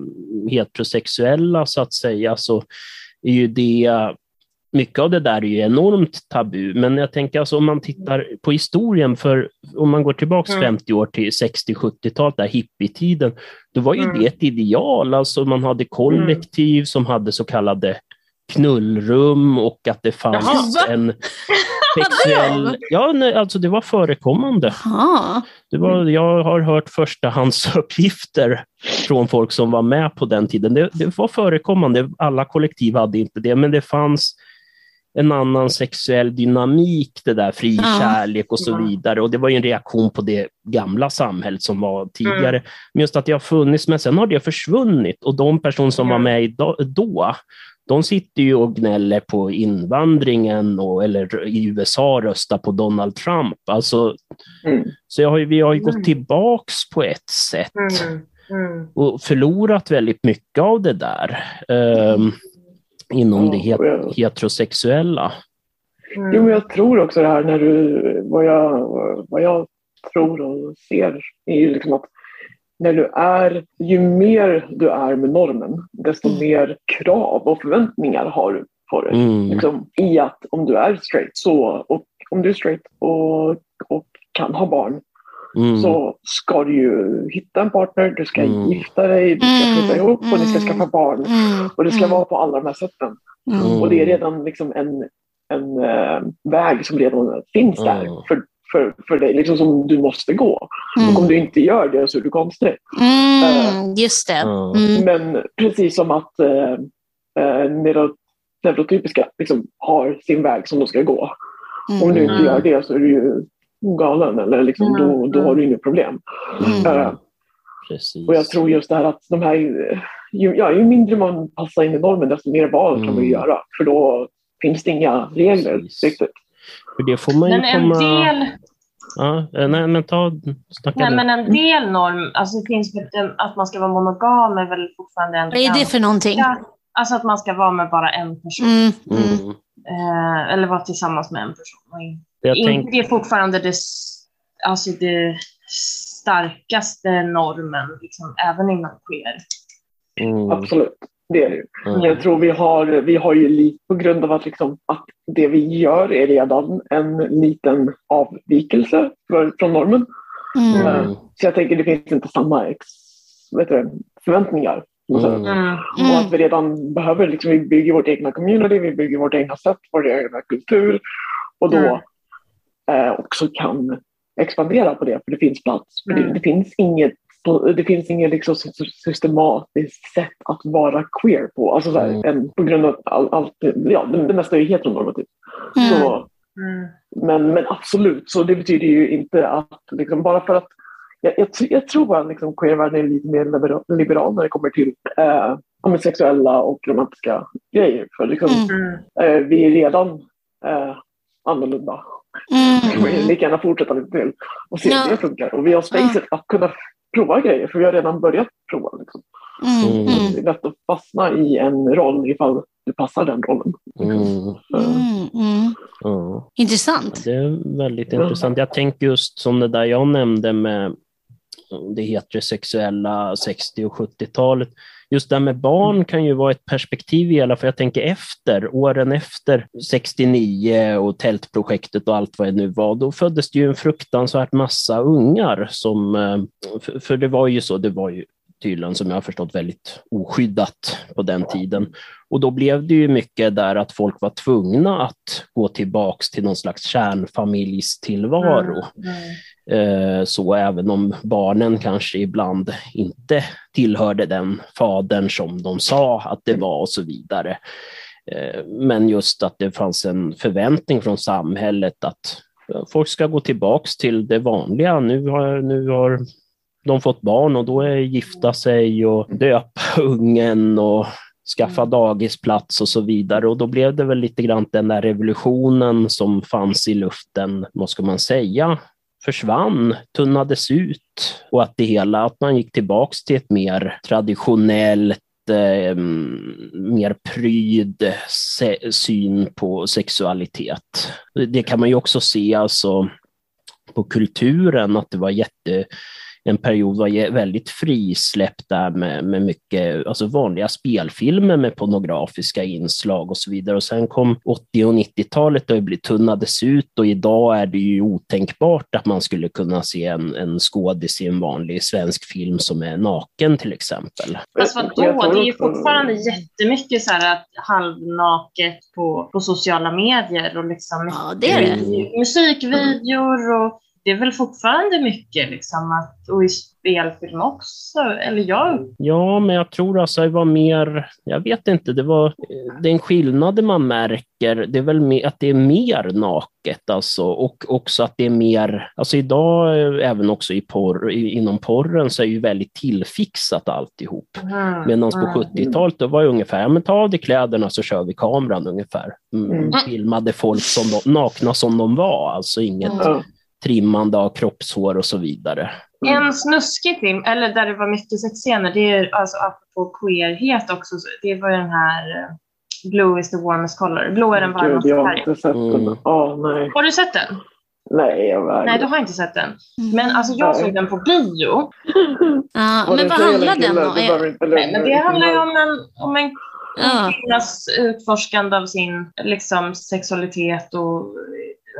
heterosexuella så att säga, så är ju det mycket av det där är ju enormt tabu, men jag tänker alltså om man tittar på historien, för om man går tillbaka Mm. 50 år till 60-70-talet, där hippietiden, då var ju Mm. det ett ideal, alltså man hade kollektiv som hade så kallade knullrum och att det fanns Jaha. en sexuell... Ja, nej, alltså det var förekommande. Det var, jag har hört förstahandsuppgifter från folk som var med på den tiden. Det, det var förekommande, alla kollektiv hade inte det, men det fanns en annan sexuell dynamik, det där fri Ja. kärlek och så Ja. vidare. Och det var ju en reaktion på det gamla samhället som var tidigare. Men just att det har funnits, men sen har det försvunnit. Och de personer som Ja. var med idag- då, de sitter ju och gnäller på invandringen och, eller i USA röstar på Donald Trump. Alltså, Mm. så har ju, vi har ju Mm. gått tillbaks på ett sätt Mm. Mm. och förlorat väldigt mycket av det där ehm, inom det Ja, och het- jag- heterosexuella. Mm. Jo, men jag tror också det här när du, vad jag, vad jag tror och ser är ju liksom att när du är, ju mer du är med normen, desto Mm. mer krav och förväntningar har du på dig. Mm. Liksom, I att om du är straight, så, och om du är straight och, och kan ha barn, Mm. så ska du ju hitta en partner, du ska Mm. gifta dig, du ska Mm. flytta ihop och ni ska Mm. skaffa barn. Mm. Och det ska Mm. vara på alla de här sätten. Mm. Och det är redan liksom en, en eh, väg som redan finns där Mm. för, för, för dig, liksom som du måste gå. Mm. Och om du inte gör det så är du konstig. Mm. Just det. Mm. Men precis som att eh, eh, neuro, neurotypiska liksom, har sin väg som de ska gå. Om du inte Mm. gör det så är du ju galen eller liksom, Mm. då, då har du inget problem. Mm. Eh, Precis. och jag tror just det här att de här, ju, ja, ju mindre man passar in i normen desto mer val kan man ju Mm. göra. För då finns det inga regler Precis. riktigt. För det får man ju Men en komma... del, Ja, eh, nej, men ta... Snacka nej, men en del norm, alltså det finns att man ska vara monogam är väl fortfarande en Vad är det för någonting? Alltså att man ska vara med bara en person. Mm. Mm. Eh, eller vara tillsammans med en person. Jag inte tänk, det är fortfarande det, alltså det starkaste normen, liksom, även inom queer. mm, Absolut, det är det ju. mm, Jag tror vi har, vi har ju lite på grund av att, liksom, att det vi gör är redan en liten avvikelse för, från normen. Mm. mm, Så jag tänker det finns inte samma ex, vet du, förväntningar. Mm. Mm. Och att vi redan behöver, liksom, vi bygger vårt egna community, vi bygger vårt egna sätt, vår egna kultur. Och då Mm. eh, också kan expandera på det, för det finns plats. För det, Mm. det finns inget det finns inget liksom sy- systematiskt sätt att vara queer på. Alltså så här, Mm. en, på grund av all, allt, ja, det, det mesta är heteronormativt. Mm. Så, Mm. men, men absolut, så det betyder ju inte att liksom, bara för att jag, jag, jag tror att liksom, queervärlden är lite mer liberal, liberal när det kommer till eh, ja, men sexuella och romantiska grejer. För liksom, Mm. Mm. eh, vi är redan eh, annorlunda. Vi vill Mm. lika gärna fortsätta lite till och se Ja. hur det funkar. Och vi har spacet att kunna prova grejer, för vi har redan börjat prova. Liksom. Mm. Mm. Det är lätt att fastna i en roll ifall du passar den rollen. mm, Mm. Mm. ja. Intressant. Det är väldigt Mm. intressant. Jag tänker just som det där jag nämnde med det heterosexuella 60 och 70-talet. Just det här med barn kan ju vara ett perspektiv i alla fall. Jag tänker efter, åren efter 69 och tältprojektet och allt vad det nu var, då föddes det ju en fruktansvärt massa ungar som, eh, för, för det var ju så, det var ju tydligen som jag har förstått väldigt oskyddat på den tiden. Och då blev det ju mycket där att folk var tvungna att gå tillbaks till någon slags kärnfamiljstillvaro. Mm. Eh, Eh, så även om barnen kanske ibland inte tillhörde den fadern som de sa att det var och så vidare. Eh, men just att det fanns en förväntning från samhället att folk ska gå tillbaks till det vanliga. Nu har, nu har de fått barn och då är gifta sig och döpa ungen och skaffa dagisplats och så vidare. Och då blev det väl lite grann den där revolutionen som fanns i luften, vad ska man säga, försvann, tunnades ut och att det hela, att man gick tillbaks till ett mer traditionellt eh, mer pryd se- syn på sexualitet. Det kan man ju också se alltså på kulturen, att det var jätte en period var väldigt frisläppt där med, med mycket, alltså vanliga spelfilmer med pornografiska inslag och så vidare. Och sen kom 80 och 90-talet och det tunnades ut och idag är det ju otänkbart att man skulle kunna se en, en skådis i en vanlig svensk film som är naken till exempel. Fast vadå, det är ju fortfarande jättemycket så här halvnaket på, på sociala medier och liksom ja, det är det. musikvideor och det är väl fortfarande mycket liksom att, och i spelfilm också, eller jag? Ja, men jag tror alltså det var mer, jag vet inte, det var den skillnaden man märker, det är väl mer, att det är mer naket alltså och också att det är mer, alltså idag även också i porr, inom porren så är ju väldigt tillfixat alltihop. Mm. Medan på mm. 70-talet då var det ungefär, men ta av dig kläderna så kör vi kameran ungefär. Mm. mm. Filmade folk som de, nakna som de var, alltså inget mm trimmande av kroppshår och så vidare. Mm. En snuskig film, eller där det var mycket sexscener, det är alltså apropå queerhet också, det var den här eh, Blue is the warmest color. Blå är den varmaste färgen. Jag har inte sett den. Mm. Oh, nej. Har du sett den? Nej, jag vägrar. Nej, du har inte sett den. Men alltså jag såg den på bio. Ja, men vad handlar den om? Nej, men det handlar ju om en, om en kvinnas utforskande av sin liksom, sexualitet och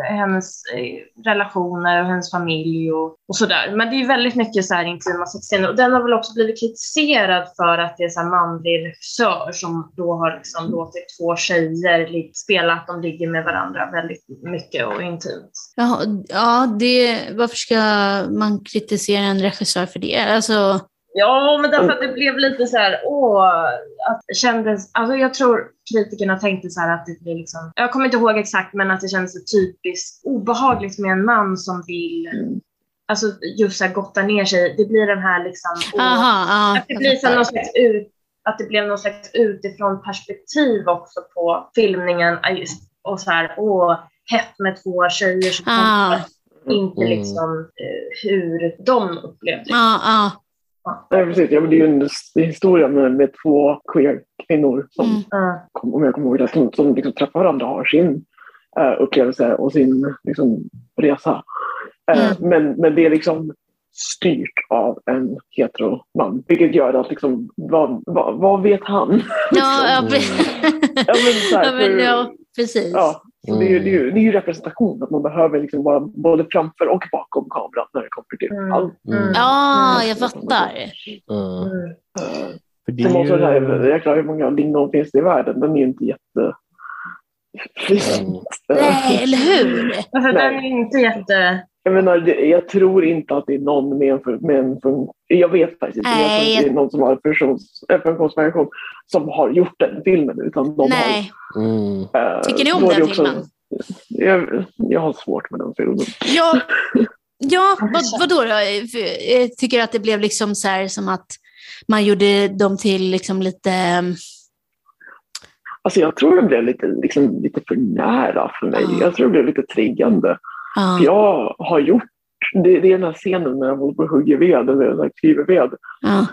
hennes eh, relationer och hennes familj och, och sådär. Men det är väldigt mycket så här intima sexscener och den har väl också blivit kritiserad för att det är en manlig regissör som då har liksom låtit två tjejer spela att de ligger med varandra väldigt mycket och intimt. Ja, ja det, varför ska man kritisera en regissör för det? Alltså, Ja, men därför att det blev lite så här, åh, att kändes, alltså jag tror kritikerna tänkte så att det blir liksom, jag kommer inte ihåg exakt, men att det kändes typiskt obehagligt med en man som vill mm. Alltså just så här gotta ner sig. Det blir den här liksom, Aha, ja, att det blir så någon slags ut, att det blev någon slags utifrån perspektiv också på filmningen och så här, åh, hett med två tjejer som ah. inte mm. liksom uh, hur de upplevde det. Ah, ah. Nej, precis. Ja, men det är ju en, historia med, med två queer-kvinnor som, mm. om jag kommer ihåg det, som, som liksom träffar varandra och har sin uh, upplevelse och sin liksom, resa. Uh, mm. men, men det är liksom styrt av en heteroman. Vilket gör att liksom, vad, vad, vad vet han? Ja, liksom. ja, men, här, ja, men, ja, precis. Ja, Mm. Det, är, det, är ju, det är ju representation, att man behöver liksom vara både framför och bakom kameran när det kommer till mm. allt. Mm. Ja, jag fattar. Mm. För det är ju... det här, jäklar hur många lingon finns det i världen? Den är ju inte jätte... Nej, eller hur? Alltså, den är inte jätte... Jag, menar, jag tror inte att det är någon med en, med en jag vet faktiskt inte. Nej. Jag tror inte det är någon som har en funktionsvariation som har gjort den filmen. Utan de Nej. Har, mm. äh, Tycker ni om den också, filmen? Jag, jag har svårt med den filmen. Ja, ja vad, vadå då? Jag tycker att det blev liksom så här som att man gjorde dem till liksom lite... Mm, alltså jag tror det blev lite, liksom, lite för nära för mig. Uh. Jag tror det blev lite triggande. För jag har gjort, det, det är den här scenen när jag håller på och hugger ved eller skriver ved. Uh.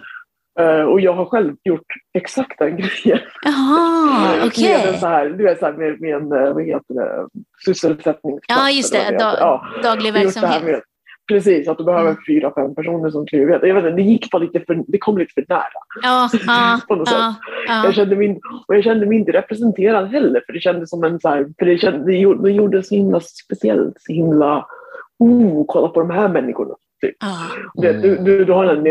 Uh, och jag har själv gjort exakt den grejen. Jaha, okej. Okay. du vet så här med, med en eh, vad heter det, sysselsättning. Ja, just det. Dag, ja. Daglig verksamhet. Med, precis, att du behöver mm. fyra, fem personer som kliver. Jag vet inte, det gick bara lite för, det kom lite för nära. Ja, ja, på något ja, sätt. Ja. Jag kände mig, och jag kände mig inte representerad heller, för det kändes som en så här, för det, kände, det, gjorde, det gjorde så himla speciellt, så himla, oh, kolla på de här människorna. Typ. Ah. Mm. Du, du, du har den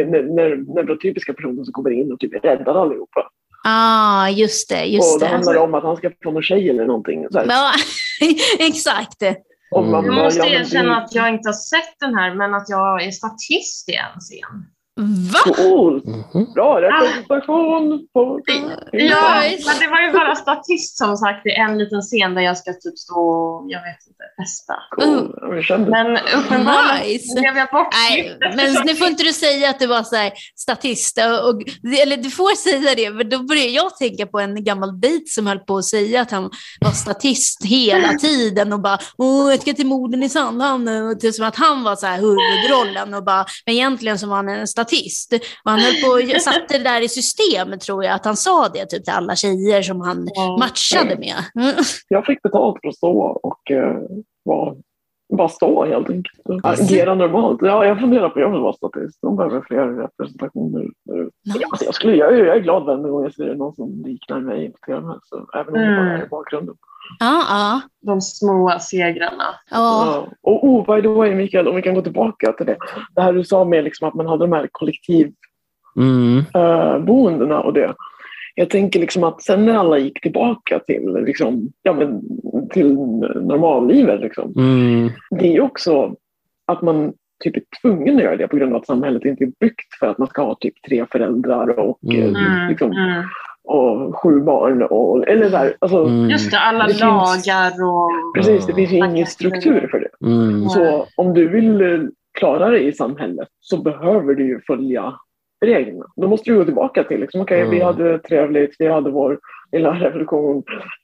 neurotypiska personen som kommer in och typ räddar allihopa. ah, just det. Just och det, det handlar om att han ska få någon tjej eller någonting. Så ja, exakt. Mm. Jag måste erkänna att jag inte har sett den här, men att jag är statist i en scen. Va? Cool. Mm -hmm. Bra representation. På... Ja, men det var ju bara statist som sagt i en liten scen där jag ska typ stå och, jag vet inte, festa. Cool. Men uppenbarligen nice. blev jag bort. Nej, men nu får inte du säga att du var så här, statist. Och, eller du får säga det, men då börjar jag tänka på en gammal dejt som höll på att säga att han var statist hela tiden och bara Åh, jag ska till morden i Sandhamn. Och det som att han var så här huvudrollen och bara, men egentligen så var han en statist statist. Och han höll på och satte det där i system, tror jag, att han sa det typ, till alla tjejer som han matchade med. Mm. Jag fick betalt för att stå och uh, vara bara stå helt enkelt. Agera normalt. Ja, jag funderar på, jag vill vara statist. De behöver fler representationer. Nice. Ja, jag, skulle, jag, är- jag är glad varje gång jag ser någon som liknar mig på tv. Så, även om det bara är i bakgrunden. Ja, ja. De små segrarna. ja. Och oh, by the way Mikael, om vi kan gå tillbaka till det. Det här du sa med liksom att man hade de här Mm. kollektivboendena och det. Jag tänker liksom att sen när alla gick tillbaka till, liksom, ja, men, till normallivet, liksom, Mm. det är också att man typ är tvungen att göra det på grund av att samhället inte är byggt för att man ska ha typ tre föräldrar och, Mm. eh, liksom, Mm. Och sju barn. Och, eller så här, alltså, Mm. Just det, alla Det finns- lagar och... Precis, det finns ju ingen struktur för det. Mm. Så om du vill eh, klara dig i samhället så behöver du ju följa reglerna. Då måste du gå tillbaka till, liksom, okej vi Mm. hade trevligt, vi hade vår lilla revolution.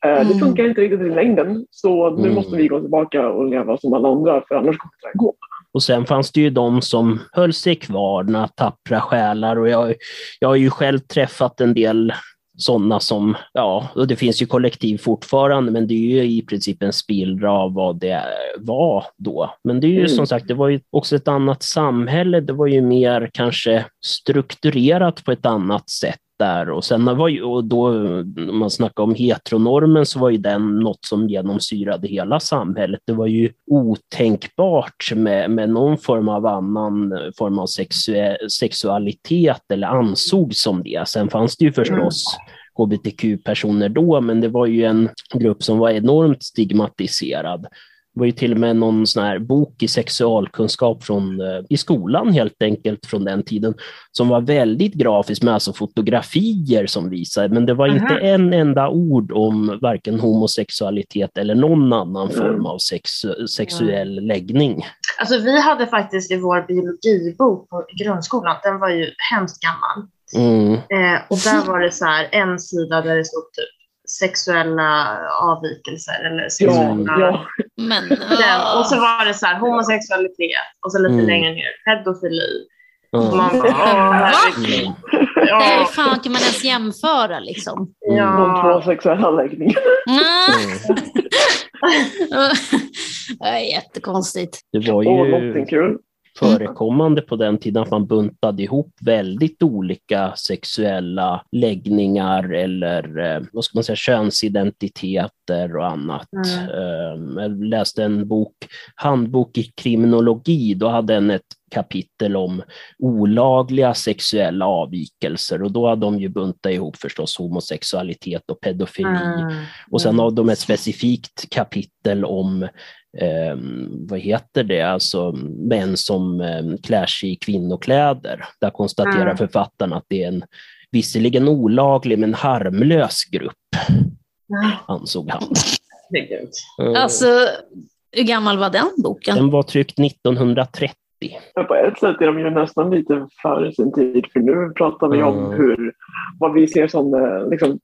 Eh, Det Mm. funkar inte riktigt i längden så nu Mm. måste vi gå tillbaka och leva som alla andra för annars kommer det här gå. Och sen fanns det ju de som höll sig kvar, några tappra själar. Och jag, jag har ju själv träffat en del sådana som, ja, och det finns ju kollektiv fortfarande, men det är ju i princip en spillra av vad det var då. Men det är ju Mm. som sagt, det var ju också ett annat samhälle. Det var ju mer kanske strukturerat på ett annat sätt där och sen var ju, och då om man snackar om heteronormen så var ju den något som genomsyrade hela samhället. Det var ju otänkbart med, med någon form av annan form av sexue, sexualitet eller ansågs som det. Sen fanns det ju förstås hbtq-personer då, men det var ju en grupp som var enormt stigmatiserad. Det var ju till och med någon sån här bok i sexualkunskap från, eh, i skolan helt enkelt från den tiden som var väldigt grafisk med alltså fotografier som visade, men det var Mhm. inte en enda ord om varken homosexualitet eller någon annan Mm. form av sex, sexuell läggning. Alltså vi hade faktiskt i vår biologibok på grundskolan, den var ju hemskt gammal. Mm. Eh, och där var det så här en sida där det stod typ sexuella avvikelser eller Ja, sexuella... ja. Men, Den. Och så ah. var det så här homosexualitet och så lite Mm. längre ner pedofili. Ja. man bara, åh herregud. Mm. Nej, Ja, fan kan man ens jämföra liksom? De två ja. sexuella läggningarna. Ah. Mm. Det är jättekonstigt. Det var Åh, ju någonting kul. Förekommande på den tiden att man buntade ihop väldigt olika sexuella läggningar eller eh, vad ska man säga, könsidentiteter och annat. Mm. Eh, Jag läste en bok, handbok i kriminologi, då hade den ett kapitel om olagliga sexuella avvikelser och då hade de ju buntat ihop förstås homosexualitet och pedofili. Mm. Och sen har de ett specifikt kapitel om eh, vad heter det, alltså män som eh, klär sig i kvinnokläder. Där konstaterar Mm. författaren att det är en visserligen olaglig men harmlös grupp, Ja, ansåg han. Eh, Alltså, hur gammal var den boken? Den var tryckt 1930. Men på ett sätt är de ju nästan lite före sin tid för nu pratar vi om Mm. hur, vad vi ser som eh, liksom,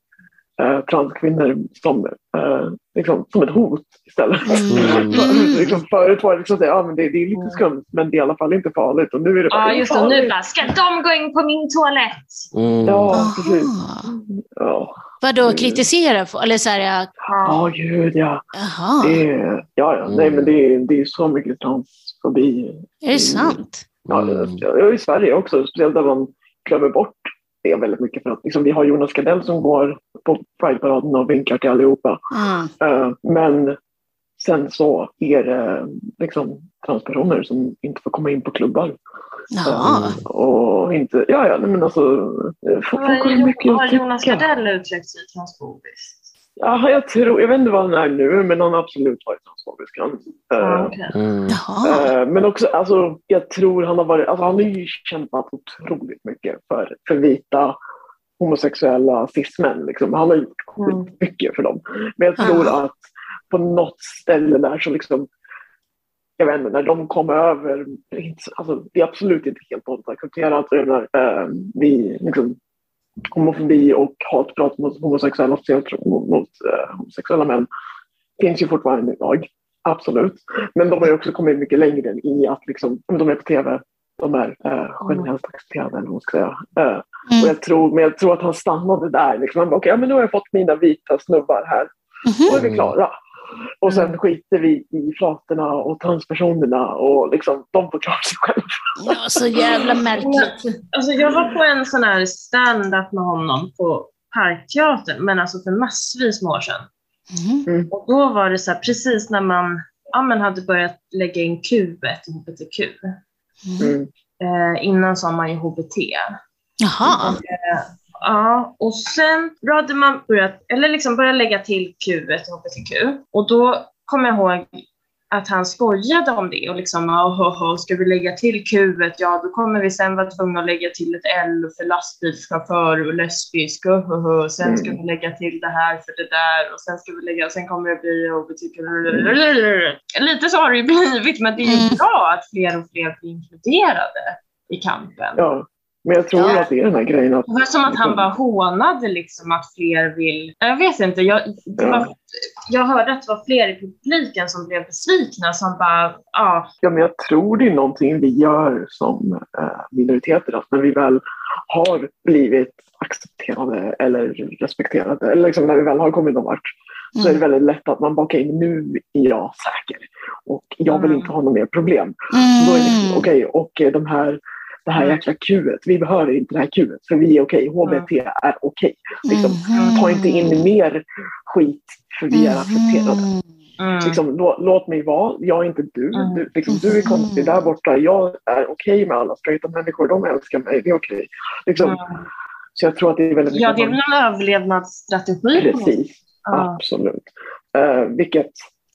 eh, transkvinnor som, eh, liksom, som ett hot istället. Mm. liksom, förut var det liksom, ja, men det, det är lite skumt men det är i alla fall inte farligt. Och nu är det bara, Ja, "Det är just det. farligt." Nu bara, ska de gå in på min toalett? Mm. Ja, precis. Ja, Vadå, kritisera? Eller så här, ja, Ja, gud ja. Det är, ja, ja. Nej, Mm. men det är, det är så mycket transfobi. är det sant? Ja, Mm. ja, I Sverige också, speciellt där man glömmer bort det väldigt mycket. För att liksom, vi har Jonas Gardell som går på Prideparaden och vinkar till allihopa. Mm. Eh, men sen så är det liksom transpersoner som inte får komma in på klubbar. Eh, och inte, ja, ja, men alltså. Folk har mycket Har Jonas. Gardell uttryckt sig transfobiskt? Ja, jag, tror, jag vet inte vad han är nu, men han har absolut varit transfobisk. Han, Ja, eh. Mm. Eh, Men också, alltså, jag tror han har varit, alltså han har ju kämpat otroligt mycket för, för vita homosexuella cis-män. Liksom. Han har gjort Mm. mycket för dem. Men jag tror Ah. att på något ställe där så liksom, jag vet inte, när de kom över, alltså, det är absolut inte helt och hållet accepterat. Menar, eh, vi, liksom, homofobi och hatbrott mot homosexuella, speciellt mot, mot eh, homosexuella män, finns ju fortfarande idag. Absolut. Men de har ju också kommit mycket längre i att liksom, om de är på tv, de är eh, generellt accepterade, eller vad man ska säga. Eh, och Mm. jag tror, men jag tror att han stannade där. Liksom. Han bara, okej, ja, men nu har jag fått mina vita snubbar här. Då är vi klara. Och sen skiter vi i flatorna och transpersonerna och liksom, de får klara sig själva. Ja, så jävla märkligt. Alltså, jag var på en sån här stand-up med honom på Parkteatern, men alltså för massvis med år sedan. Mm. Och då var det så här, precis när man ja, men hade börjat lägga in Q HBTQ. Mm. Mm. Eh, innan sa man ju HBT. Jaha. Ja, och sen då hade man börjat, eller liksom börjat lägga till Q i HBTQ. Och då kommer jag ihåg att han skojade om det och liksom, oh, oh, oh, ska vi lägga till Q, ja då kommer vi sen vara tvungna att lägga till ett L för lastbilschaufför och lesbisk, oh, oh, oh. sen ska vi lägga till det här för det där och sen ska vi lägga, sen kommer det bli HBTQ. Lite så har det ju blivit, men det är ju Mm. bra att fler och fler blir inkluderade i kampen. Ja. Men jag tror Ja. att det är den här grejen att Det var som att han bara hånade liksom att fler vill... Jag vet inte, jag, det var, jag hörde att det var fler i publiken som blev besvikna som bara, ja, Ja, men jag tror det är någonting vi gör som eh, minoriteter. Att när vi väl har blivit accepterade eller respekterade, eller liksom när vi väl har kommit någon vart, så är det väldigt lätt att man bara, okej, nu är jag säker och jag vill Mm. inte ha något mer problem. Då är det liksom, Mm. okej, och eh, de här, det här Mm. jäkla Q, vi behöver inte det här Q, för vi är okej, HBT är okej. Liksom, Mhm. Ta inte in mer skit, för vi är accepterade. Mhm. mm, Liksom, lå, låt mig vara, jag är inte du. Mm. Du, liksom, du är konstig där borta. Jag är okej med alla straighta människor. De älskar mig. Det är okej. Liksom, mm. Så jag tror att det är väldigt Ja, det är väl en överlevnadsstrategi. Precis, absolut. Uh, vilket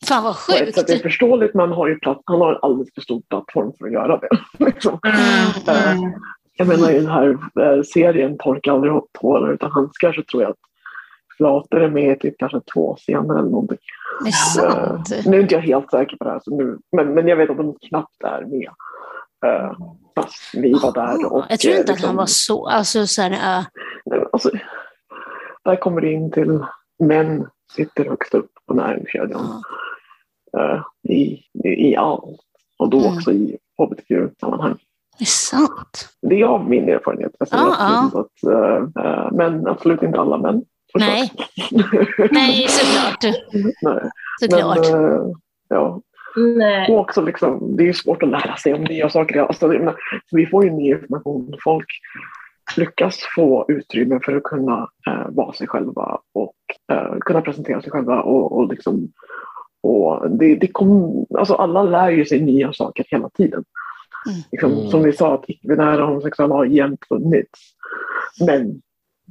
Fan vad på ett sätt är sjukt. förståeligt, men har ju platt, han har en alldeles för stor plattform för att göra det. liksom. Mm, mm. Jag menar i den här eh, serien Torka aldrig tårar utan handskar så tror jag att Flater är med i typ kanske två scener eller någonting. Det är sant. Eh, nu är inte jag helt säker på det här, så nu, men, men jag vet att de knappt är med. Uh, fast vi var där. Och, jag tror eh, inte att liksom- han var så. Alltså, så här, äh, Nej, Alltså, där kommer det in till män sitter högst upp på näringskedjan eh, i, i, i allt. Och då Mm. också i hbtq-sammanhang. det är sant. Det är av min erfarenhet. Absolut inte att, eh, eh, men absolut inte alla män. Nej. Nej, såklart. Nej. Såklart. Men, eh, ja. Nej. Och också liksom, det är ju svårt att lära sig om nya saker. Alltså, det- men, så vi får ju ny information. Folk lyckas få utrymme för att kunna eh, vara sig själva och eh, kunna presentera sig själva. Och, och, liksom, och det, det kom, alltså alla lär ju sig nya saker hela tiden. Mm. Liksom, Mm. Som vi sa, att icke-binära homosexuella har jämt funnits. Men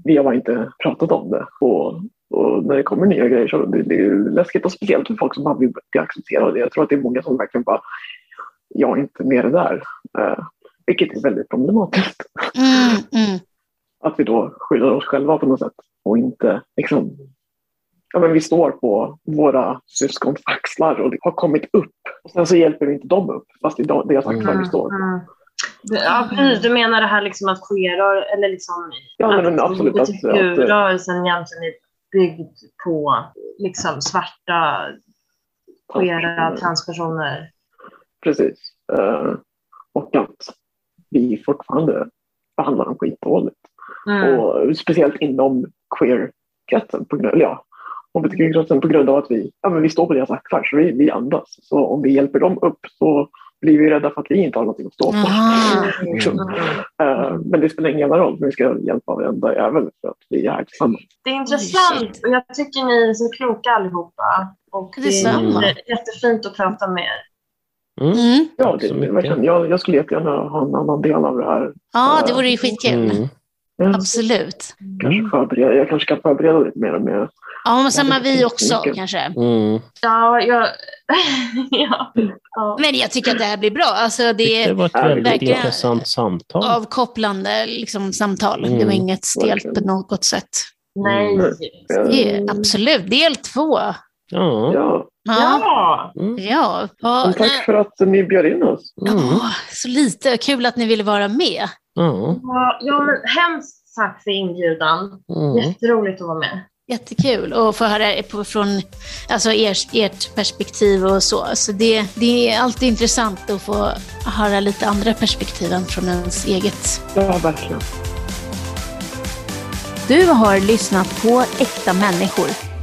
vi har inte pratat om det. Och, och när det kommer nya grejer så det, det är läskigt. Och speciellt för folk som bara vill bli accepterade. Jag tror att det är många som verkligen bara, jag är inte med det där. Eh, vilket är väldigt problematiskt. Mm, mm. Att vi då skyddar oss själva på något sätt. Och inte liksom, ja men vi står på våra syskons axlar och det har kommit upp. Och sen så hjälper vi inte dem upp. Fast det är deras axlar vi Mm, står på. mm. Du- Ja, precis. Du menar det här liksom att queer, eller liksom Ja, men- absolut, att- att- hbtq-rörelsen egentligen är byggd på liksom svarta, queera Transpersoner. transpersoner. Precis. Eh, och att vi fortfarande behandlar dem skitdåligt. Mm. Och speciellt inom queer-kretsen, på grund, eller ja, hbtq-kretsen på grund av att vi, ja, men vi står på deras axlar, så vi, vi andas. Så om vi hjälper dem upp så blir vi rädda för att vi inte har någonting att stå på. Mm. Eh, men det spelar ingen jävla roll, för vi ska hjälpa varenda jävel för att vi är här tillsammans. Det är intressant och jag tycker ni är så kloka allihopa. Och det är jättefint att prata med er. Mm. Mm. Ja, det, verkligen, jag, jag skulle jättegärna ha en annan del av det här. Ja, det vore ju skitkul. Mm. Jag Absolut. kanske, förbereda, jag kanske kan förbereda lite mer med Ja, men samma vi också mycket. kanske. Mm. Ja, jag... ja. ja. Men jag tycker att det här blir bra. Alltså, det Det är var ett väldigt verkligen. intressant samtal. avkopplande liksom, samtal. Det var Mm. inget stelt på något sätt. Nej. Mm. Det är, absolut. Del två. Ja. Ja, Ja. Ja. Mm. Ja. ja. tack för att ni bjöd in oss. Mm. Åh, så lite. Kul att ni ville vara med. Ja. Ja, men hemskt tack för inbjudan. Mm. Jätteroligt att vara med. Jättekul att få höra från alltså er, ert perspektiv och så. så det, det är alltid intressant att få höra lite andra perspektiv än från ens eget. Ja, verkligen. Du har lyssnat på Äkta människor